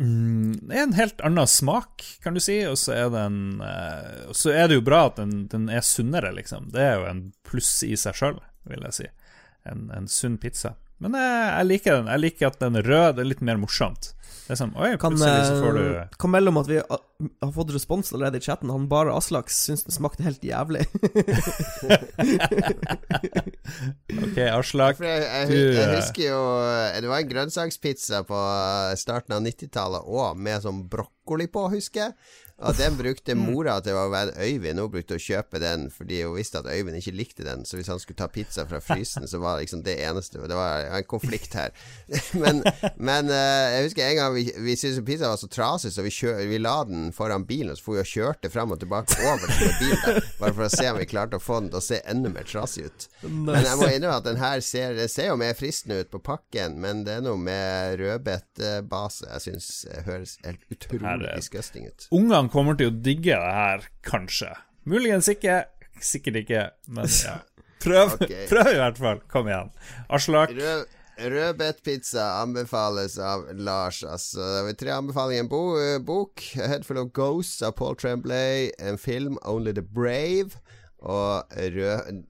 Mm, det er en helt annen smak, kan du si, og så er den uh, Så er det jo bra at den, den, er sunnere, liksom. Det er jo en pluss i seg sjøl, vil jeg si. En, en sunn pizza. Men jeg, jeg, liker den. Jeg liker at den røde rød. Det er litt mer morsomt. Det er sånn, oi, kan, så får du eh, Kan melde om at vi har fått respons allerede i chatten. Han bare Aslak syns den smakte helt jævlig. ok, Aslak. Jeg, jeg, jeg, eh, husker jo Det var en grønnsakspizza på starten av 90-tallet òg, med sånn brokkoli på, husker jeg. Og den brukte mm. mora til å være Øyvind. Hun brukte å kjøpe den fordi hun visste at Øyvind ikke likte den. Så hvis han skulle ta pizza fra frysen, så var det liksom det eneste. Det var en konflikt her. men, men uh, jeg husker en gang vi, vi syntes pizza var så trasig, så vi, kjør, vi, la den foran bilen, og så for vi og kjørte fram og tilbake over til bilen. Bare for å se om vi klarte å få den til å se enda mer trasig ut. Men jeg må innrømme at den her ser, ser jo mer fristende ut på pakken, men det er noe med rødbetbase jeg syns høres helt utrolig disgusting ut. Ungene kommer til å digge det her, kanskje. Muligens ikke, sikkert ikke, men ja. Prøv, okay. prøv i hvert fall. Kom igjen. Aslak. Rød, Rødbetpizza anbefales av Lars. Altså, det er tre anbefalinger. En bo, bok, 'A Head of Ghosts' av Paul Tremblay. En film, 'Only the Brave'. Og rød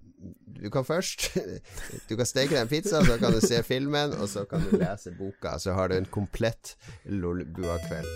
du kan først Du kan steke deg en pizza, så kan du se filmen, og så kan du lese boka. Så har du en komplett Lolbua-kveld.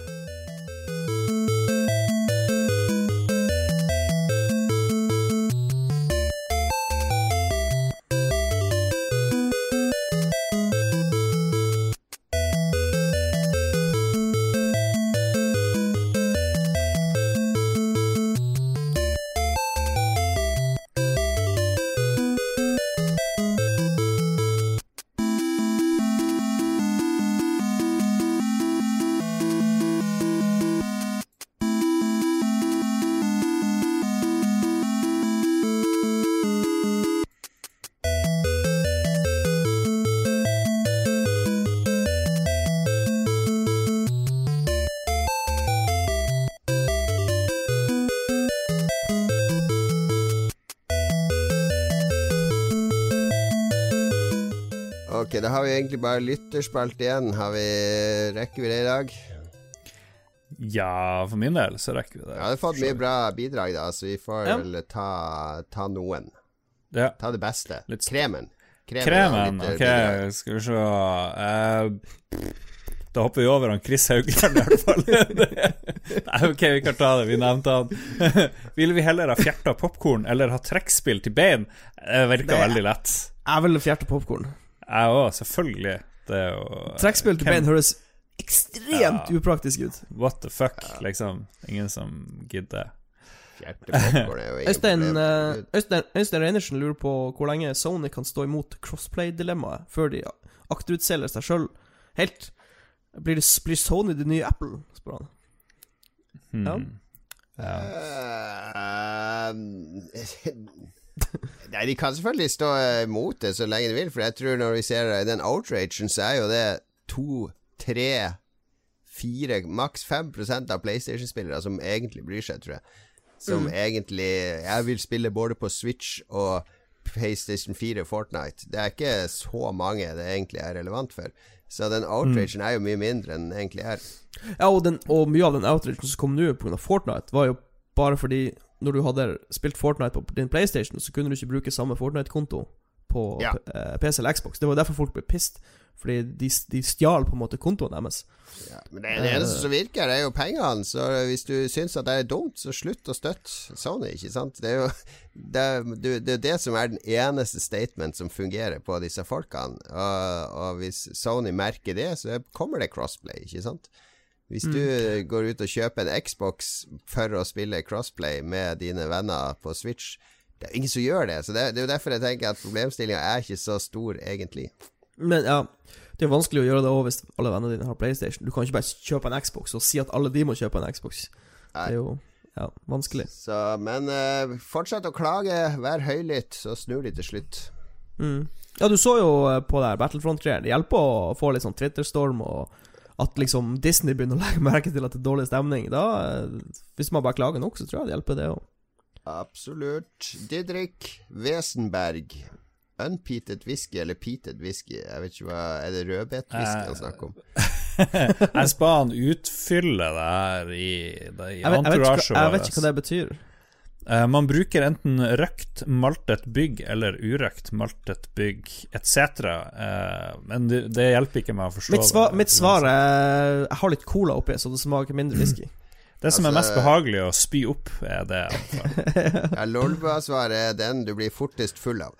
Egentlig bare lytterspilt igjen. Har vi, rekker vi det i dag? Ja, for min del så rekker vi det. Ja, vi har fått mye bra bidrag, da, så vi får ja. vel ta, ta noen. Ja. Ta det beste. Litt... Kremen. Kremen, Kremen ok, bidrag. skal vi se uh, Da hopper vi over han Chris Haugland, i hvert fall. Nei, ok, vi kan ta det. Vi nevnte han. Vil vi heller ha fjerta popkorn eller ha trekkspill til bein? Det virka veldig lett. Jeg vil fjerte popkorn. Jeg òg, selvfølgelig. Det er jo Trekkspill til bein høres ekstremt ja. upraktisk ut. What the fuck, liksom. Ingen som gidder. Øystein, uh, Øystein, Øystein Reinertsen lurer på hvor lenge Sony kan stå imot crossplay-dilemmaet før de akterutselger seg sjøl helt. Blir, det, blir Sony det nye Apple, spør han. Hmm. Ja. ja. Uh, Nei, de kan selvfølgelig stå imot det så lenge de vil, for jeg tror når vi ser den outragen, så er jo det to, tre, fire, maks fem prosent av PlayStation-spillere som egentlig bryr seg, tror jeg. Som mm. egentlig Jeg vil spille både på Switch og PlayStation 4 Fortnite. Det er ikke så mange det egentlig er relevant for. Så den outragen mm. er jo mye mindre enn den egentlig er. Ja, og, den, og mye av den outragen som kom nå pga. Fortnite, var jo bare fordi når du hadde spilt Fortnite på din PlayStation, så kunne du ikke bruke samme Fortnite-konto på ja. PC eller Xbox. Det var derfor folk ble pissed. Fordi de, de stjal på en måte kontoen deres. Ja, men det, det eneste som virker, det er jo pengene. Så hvis du syns at det er dumt, så slutt å støtte Sony, ikke sant? Det er jo det, det, det, det som er den eneste statement som fungerer på disse folkene. Og, og hvis Sony merker det, så kommer det crossplay, ikke sant? Hvis du mm. går ut og kjøper en Xbox for å spille crossplay med dine venner på Switch Det er ingen som gjør det. Så det, det er jo derfor jeg tenker at problemstillinga er ikke så stor, egentlig. Men ja, det er vanskelig å gjøre det òg hvis alle vennene dine har PlayStation. Du kan ikke bare kjøpe en Xbox og si at alle de må kjøpe en Xbox. Nei. Det er jo ja, vanskelig. Så, men uh, fortsett å klage, vær høylytt, så snur de til slutt. Mm. Ja, du så jo eh, på der Battlefront-greier. Det hjelper å få litt sånn Twitter-storm og at liksom Disney begynner å legge merke til at det er dårlig stemning, da Hvis man bare klager nok, så tror jeg det hjelper, det òg. Absolutt. Didrik Wesenberg. Unpeated whisky eller peated whisky? Jeg vet ikke hva Er det rødbetwhisky han snakker om? jeg skal han utfylle det her i, i jeg, vet, jeg, vet ikke, jeg vet ikke hva det betyr. Uh, man bruker enten røkt maltet bygg eller urøkt maltet bygg etc. Uh, men det, det, hjelper ikke meg å forstå mitt svar, det. Mitt svar er Jeg har litt cola oppi, så det smaker mindre whisky. Det som altså, er mest behagelig å spy opp, er det. ja, Lolbua-svaret er den du blir fortest full av.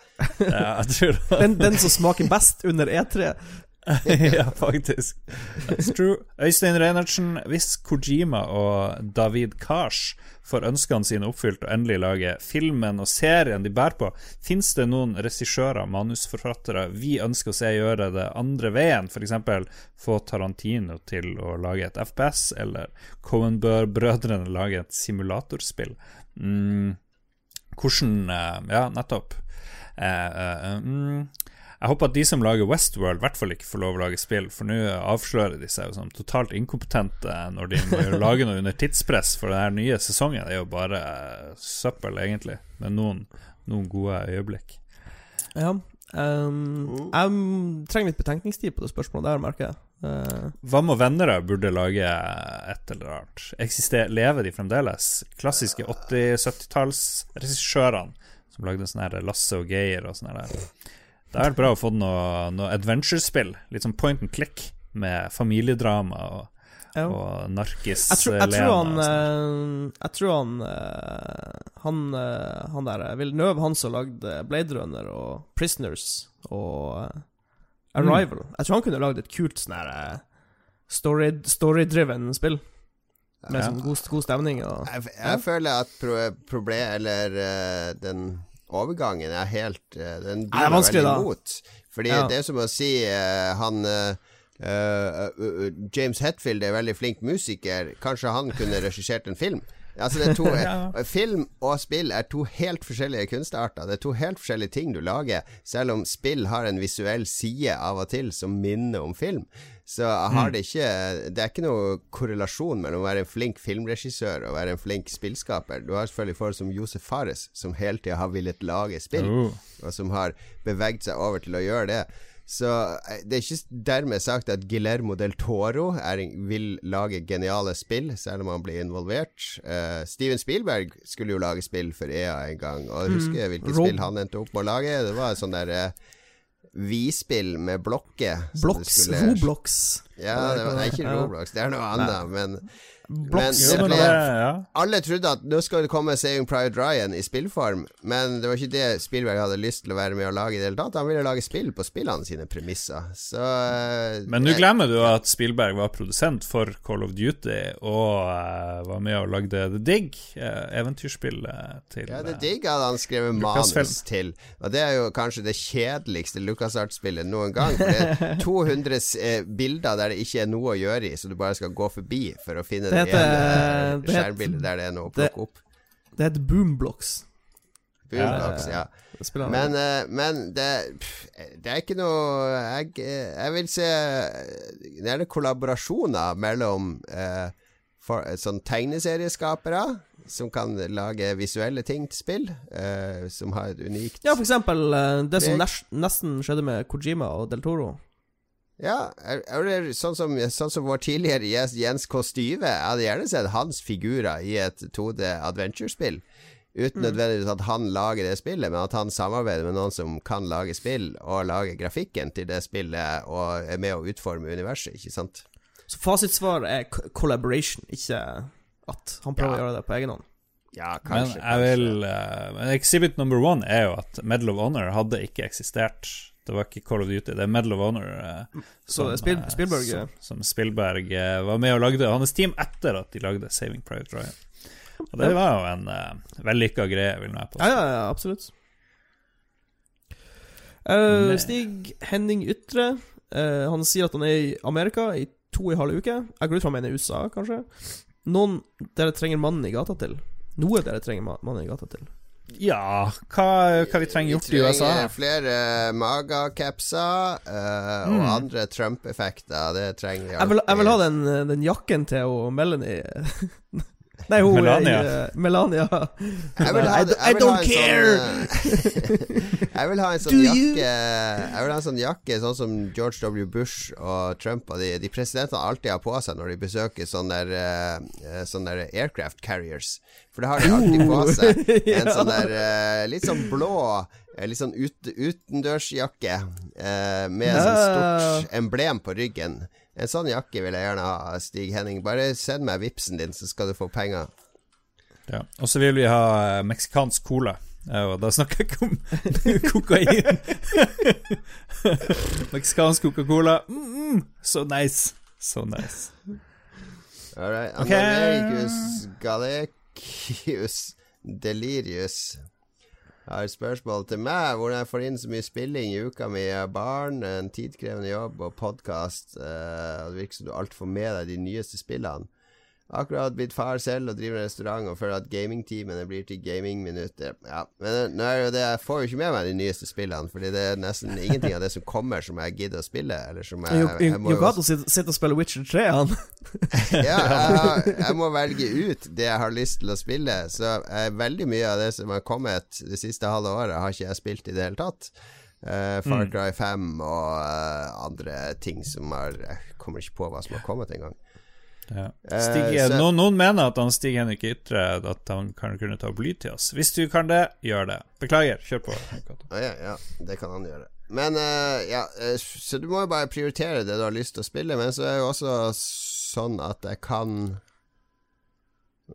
ja, jeg tror det. Den, den som smaker best under E3. ja, faktisk. That's true. Øystein Reinertsen, hvis Kojima og David Kars får ønskene sine oppfylt og endelig lage filmen og serien de bærer på, fins det noen regissører, manusforfattere, vi ønsker å se gjøre det andre veien? F.eks. få Tarantino til å lage et FPS, eller Cohen-brødrene lage et simulatorspill? Mm, hvordan eh, Ja, nettopp. Eh, eh, mm, jeg håper at de som lager Westworld, i hvert fall ikke får lov å lage spill, for nå avslører de seg jo som totalt inkompetente når de må lage noe under tidspress, for den nye sesongen er jo bare søppel, egentlig, med noen, noen gode øyeblikk. Ja. Um, jeg trenger litt betenkningstid på det spørsmålet der, merker jeg. Uh, Hva med venner burde lage et eller annet? Eksister, lever de fremdeles? Klassiske 80-70-tallsregissørene som lagde sånne her Lasse og Geir og sånne der. Det har vært bra å få noe, noe adventure-spill. Litt sånn point and click med familiedrama og, ja. og narkis jeg tror, jeg tror han Jeg tror han Han, han der Villeneuve, han som lagde Blade Runner og Prisoners og Arrival mm. Jeg tror han kunne lagd et kult sånn her story-driven spill. Med ja. sånn god, god stemning og Jeg, jeg føler at pro problem Eller den overgangen er helt uh, Den blir meg veldig imot. Fordi ja. det er som å si uh, han uh, James Hetfield er veldig flink musiker. Kanskje han kunne regissert en film? Altså to, ja. Film og spill er to helt forskjellige kunstarter. Det er to helt forskjellige ting du lager, selv om spill har en visuell side av og til som minner om film så har mm. det ikke Det er ikke noe korrelasjon mellom å være en flink filmregissør og være en flink spillskaper. Du har selvfølgelig folk som Josef Fares, som hele tida har villet lage spill, oh. og som har beveget seg over til å gjøre det. Så eh, det er ikke dermed sagt at Guillermo del Toro er, vil lage geniale spill, selv om han blir involvert. Uh, Steven Spielberg skulle jo lage spill for EA en gang, og jeg husker mm. hvilket Rob spill han endte opp med å lage. Det var sånn der uh, vi-spill med blokker. Blocks, Roblox. Ja, det var, nei, ikke Roblox, det er noe annet, men. Men- det ble- Alle trodde at nå skal det komme Saving Private Ryan i spillform, men det var ikke det Spielberg hadde lyst til å være med å lage i det hele tatt. Han ville lage spill på spillene sine premisser. Så eh, Men nå glemmer du at Spielberg var produsent for Call of Duty og uh, var med og lagde The Dig, uh, eventyrspillet til Ja, The Dig hadde han skrevet manus til. Og det er jo kanskje det kjedeligste LucasArts-spillet noen gang. For det er 200 eh, bilder der det ikke er noe å gjøre i, så du bare skal gå forbi for å finne Det det, heter- det skjermbildet der det er noe å plukke opp. Det heter Boomblocks. Boomblocks, ja. ja. Men, eh, men det, det er ikke noe Jeg, eh, jeg vil se Det er det kollaborasjoner mellom eh, for, sånn tegneserieskapere som kan lage visuelle ting til spill, eh, som har et unikt Ja, for eksempel eh, det som nesten skjedde med Kojima og Del Toro. Ja, eller sånn som, sånn som vår tidligere gjest Jens K. Styve. Jeg hadde gjerne sett hans figurer i et 2D adventure-spill. Uten nødvendigvis at han lager det spillet, men at han samarbeider med noen som kan lage spill, og lage grafikken til det spillet, og er med å utforme universet, ikke sant? Så fasitsvaret er collaboration, ikke at han prøver Ja. å gjøre det på egen hånd. Ja, Men kanskje. vil uh, men Exhibit number one er jo at Medal of Honor hadde ikke eksistert. Det var ikke Call of Duty, det er Medal of Honor eh, Så som, Spiel- eh, Spielberg- som, som Spielberg eh, var med og lagde. Hans team etter at de lagde Saving Private Ryan. Og det var jo en uh, vellykka greie, vil jeg påstå. Ja, ja, ja, absolutt. Uh, Stig Henning Ytre, uh, han sier at han er i Amerika i to og en halv uke. Jeg går ut fra han mener USA, kanskje. Noen dere trenger mannen i gata til. Noe dere trenger mannen i gata til. Ja, hva, hva vi trenger gjort i Vi USA? trenger flere magacapser eh, og Mm. andre Trump-effekter. Det trenger vi Jeg vil, jeg vil ha den, eh, den jakken til og Melanie Nei, hun Melania. er i, eh, Melania. Jeg vil ha, I, I ha don't care! Sånn, eh, jeg vil ha en sånn jakke Jeg vil ha en sånn jakke sånn som George W. Bush og Trump og de, de presidentene alltid har på seg når de besøker sånne der, eh, sånne der aircraft carriers. For det har de alltid på seg. En sånn der eh, litt sånn blå eh, Litt sånn ut, utendørsjakke eh, med sånn stort emblem på ryggen. En sånn jakke vil jeg gjerne ha, Stig Henning. Bare send meg vipsen din, så skal du få penger. Ja. Og så vil vi ha eh, meksikansk cola. Og da snakker jeg ikke om kokain. Meksikansk Coca-Cola. Mm, mm, så nice. Så nice. All right. Okay. Galecius Delirius har spørsmål til meg. Hvordan jeg får inn så mye spilling i uka mi. Barn, en tidkrevende jobb og podkast. Uh, det virker som du alltid får med deg de nyeste spillene. Akkurat blitt far selv og driver restaurant og føler at gamingtimene blir til gamingminutter. Ja, men nå er det jo det Jeg får jo ikke med meg de nyeste spillene, Fordi det er nesten ingenting av det som kommer, som jeg gidder å spille. Eller som jeg, jeg må jo Yogato sitter, og spiller Witcher 3, han. ja, jeg, jeg må velge ut det jeg har lyst til å spille. Så eh, veldig mye av det som har kommet det siste halve året, har ikke jeg spilt i det hele tatt. Uh, Far Cry 5 og uh, andre ting som har Jeg kommer ikke på hva som har kommet engang. Ja. Eh, Stig, så- noen, noen mener at han Stig Henrik Ytre At han kan kunne ta bly til oss. Hvis du kan det, gjør det. Beklager, kjør på. Ja, ja, det kan han gjøre. Men eh, ja, eh, så du må jo bare prioritere det du har lyst til å spille. Men så er det jo også sånn at jeg kan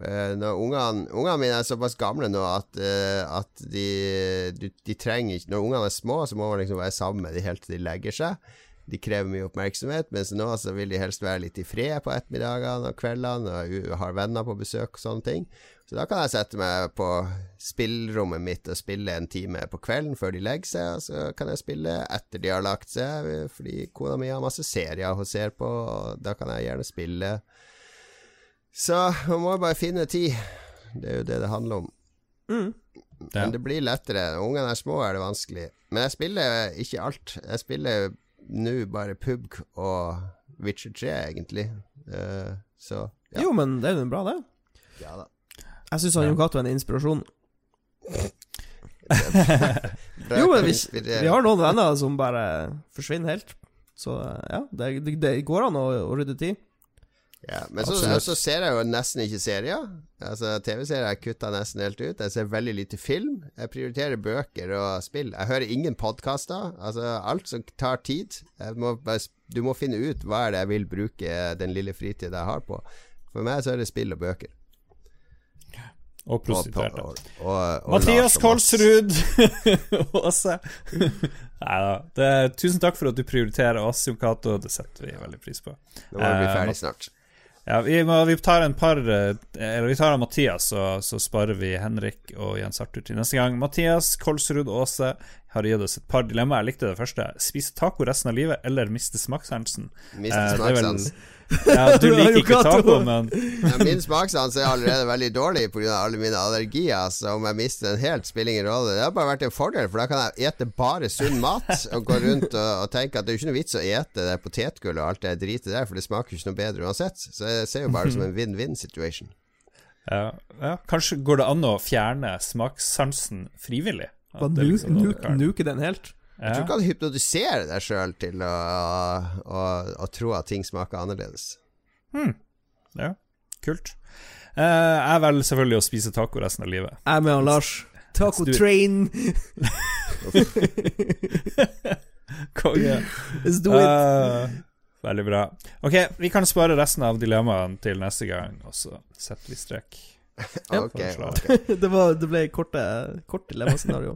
eh, Når ungene, ungene mine er såpass gamle nå at, eh, at de, de, de trenger ikke Når ungene er små, så må man liksom være sammen med dem helt til de legger seg. De krever mye oppmerksomhet, mens nå så vil de helst være litt i fred på ettermiddagene og kveldene og har venner på besøk og sånne ting. Så da kan jeg sette meg på spillrommet mitt og spille en time på kvelden før de legger seg, og så kan jeg spille etter de har lagt seg, fordi kona mi har masse serier hun ser på, og da kan jeg gjerne spille. Så man må bare finne tid. Det er jo det det handler om. Mm. Ja. Men det blir lettere. Når ungene er små, er det vanskelig. Men jeg spiller ikke alt. Jeg spiller nå bare PUBG og Witcher 3, egentlig. Uh, så ja. Jo, men det er jo bra, det. ja da. Jeg syns Jon Cato er en inspirasjon. Jo, men vi, vi har noen venner som bare forsvinner helt. Så ja, det, det, det går an å, å rydde tid. Ja, men så, så, ser jeg jo nesten ikke serier. Altså TV-serier jeg kutta nesten helt ut. Jeg ser veldig lite film. Jeg prioriterer bøker og spill. Jeg hører ingen podkaster. Altså alt som tar tid. Må du må finne ut hva er det jeg vil bruke den lille fritida jeg har på. For meg så er det spill og bøker. Og prostituerte. Mathias Kolsrud Åse. Nei da. Tusen takk for at du prioriterer oss, Jon Cato. Det setter vi veldig pris på. Nå må vi bli ferdig snart. Ja, vi, må, vi, tar en par eh, Eller vi tar av Mathias, og så sparer vi Henrik og Jens Arthur til neste gang. Mathias Kolsrud Aase har gitt oss et par dilemmaer. Jeg likte det første. Spise taco resten av livet eller miste smakssansen. Miste eh, smakssansen. Ja, du liker ikke taco, men ja, Min smakssans er allerede veldig dårlig pga. alle mine allergier, så om jeg mister den helt, spiller ingen rolle. Det har bare vært en fordel, for da kan jeg ete bare sunn mat og gå rundt og, og tenke at det er ikke noe vits å ete det potetgullet og alt det dritet der, for det smaker ikke noe bedre uansett. Så jeg ser jo bare det som en win-win situation. Ja, ja, Kanskje går det an å fjerne smakssansen frivillig? Liksom nuke den helt? Jeg tror ikke han hypnotiserer deg sjøl til å, å, å, tro at ting smaker annerledes. Hmm. Ja, kult. Uh, jeg velger selvfølgelig å spise taco resten av livet. Jeg med han Lars. Taco train. Konge. Let's do it. Uh, veldig bra. Ok, vi kan spare resten av dilemmaene til neste gang, og så setter vi strek. okay, okay. det, var, det ble korte, kort dilemmascenario.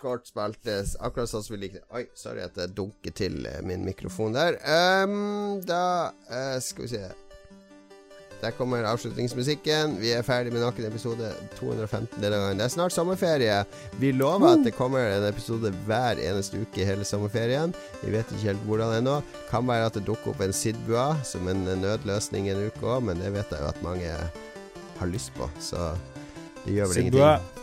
Kort, kort akkurat sånn som vi liker Oi, sorry at jeg dunker til eh, min mikrofon der. Um, da uh, skal vi se Der kommer avslutningsmusikken. Vi er ferdig med nok en episode 215 denne gangen. Det er snart sommerferie. Vi lover at det kommer en episode hver eneste uke i hele sommerferien. Vi vet ikke helt hvordan ennå. Kan være at det dukker opp en Sidbua som en nødløsning en uke òg, men det vet jeg jo at mange har lyst på, så det gjør vel Sidbua. ingenting.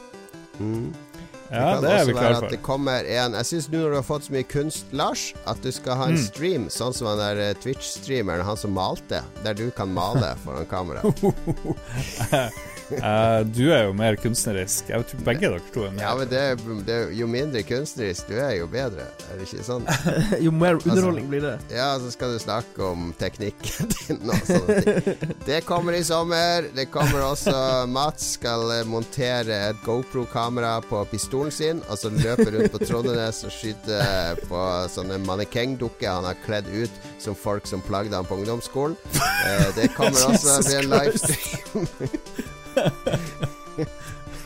Mm. Ja, det, det er vi at det kommer en Jeg syns nå når du har fått så mye kunst, Lars, at du skal ha en mm. stream, sånn som han der eh, Twitch-streameren, han som malte, der du kan male foran kamera. Uh, du er jo mer kunstnerisk. Jeg tror begge dere to er mer. Ja, men det, det, Jo mindre kunstnerisk du er, jo bedre. Er det ikke sånn? jo mer altså, underholdning altså, blir det. Ja, så skal du snakke om teknikken din og sånne ting. Det kommer i sommer. Det kommer også Mats skal eh, montere et GoPro-kamera på pistolen sin, og så løpe rundt på Trondenes og skyte på sånne mannekengdukker han har kledd ut som folk som plagde ham på ungdomsskolen. Uh, det kommer også bli en livestream.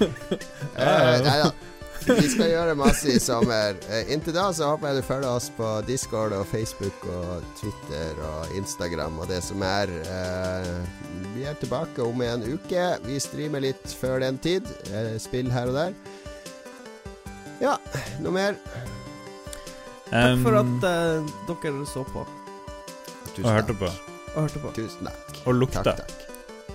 Uh, nei da. Vi skal gjøre masse i sommer. Uh, inntil da så håper jeg du følger oss på Discord og Facebook og Twitter og Instagram og det som er. Uh, vi er tilbake om en uke. Vi streamer litt før den tid. spill her og der. Ja, noe mer? Takk for at dere så på. Tusen og hørte på. Og hørte på. Tusen takk. Og lukta. Takk, takk.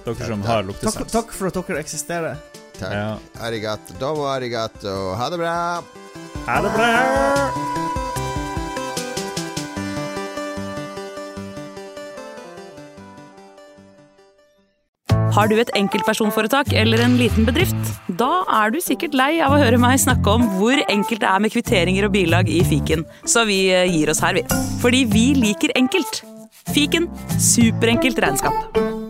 Dere som har luktesans. Takk, takk, for at dere eksisterer. Takk. Ja. Arigato. Domo arigato. Ha det bra. Ha det bra. Har du et enkeltpersonforetak eller en liten bedrift? Da er du sikkert lei av å høre meg snakke om hvor enkelt det er med kvitteringer og bilag i fiken, så vi eh, gir oss her, vi. Fordi vi liker enkelt. Fiken superenkelt regnskap.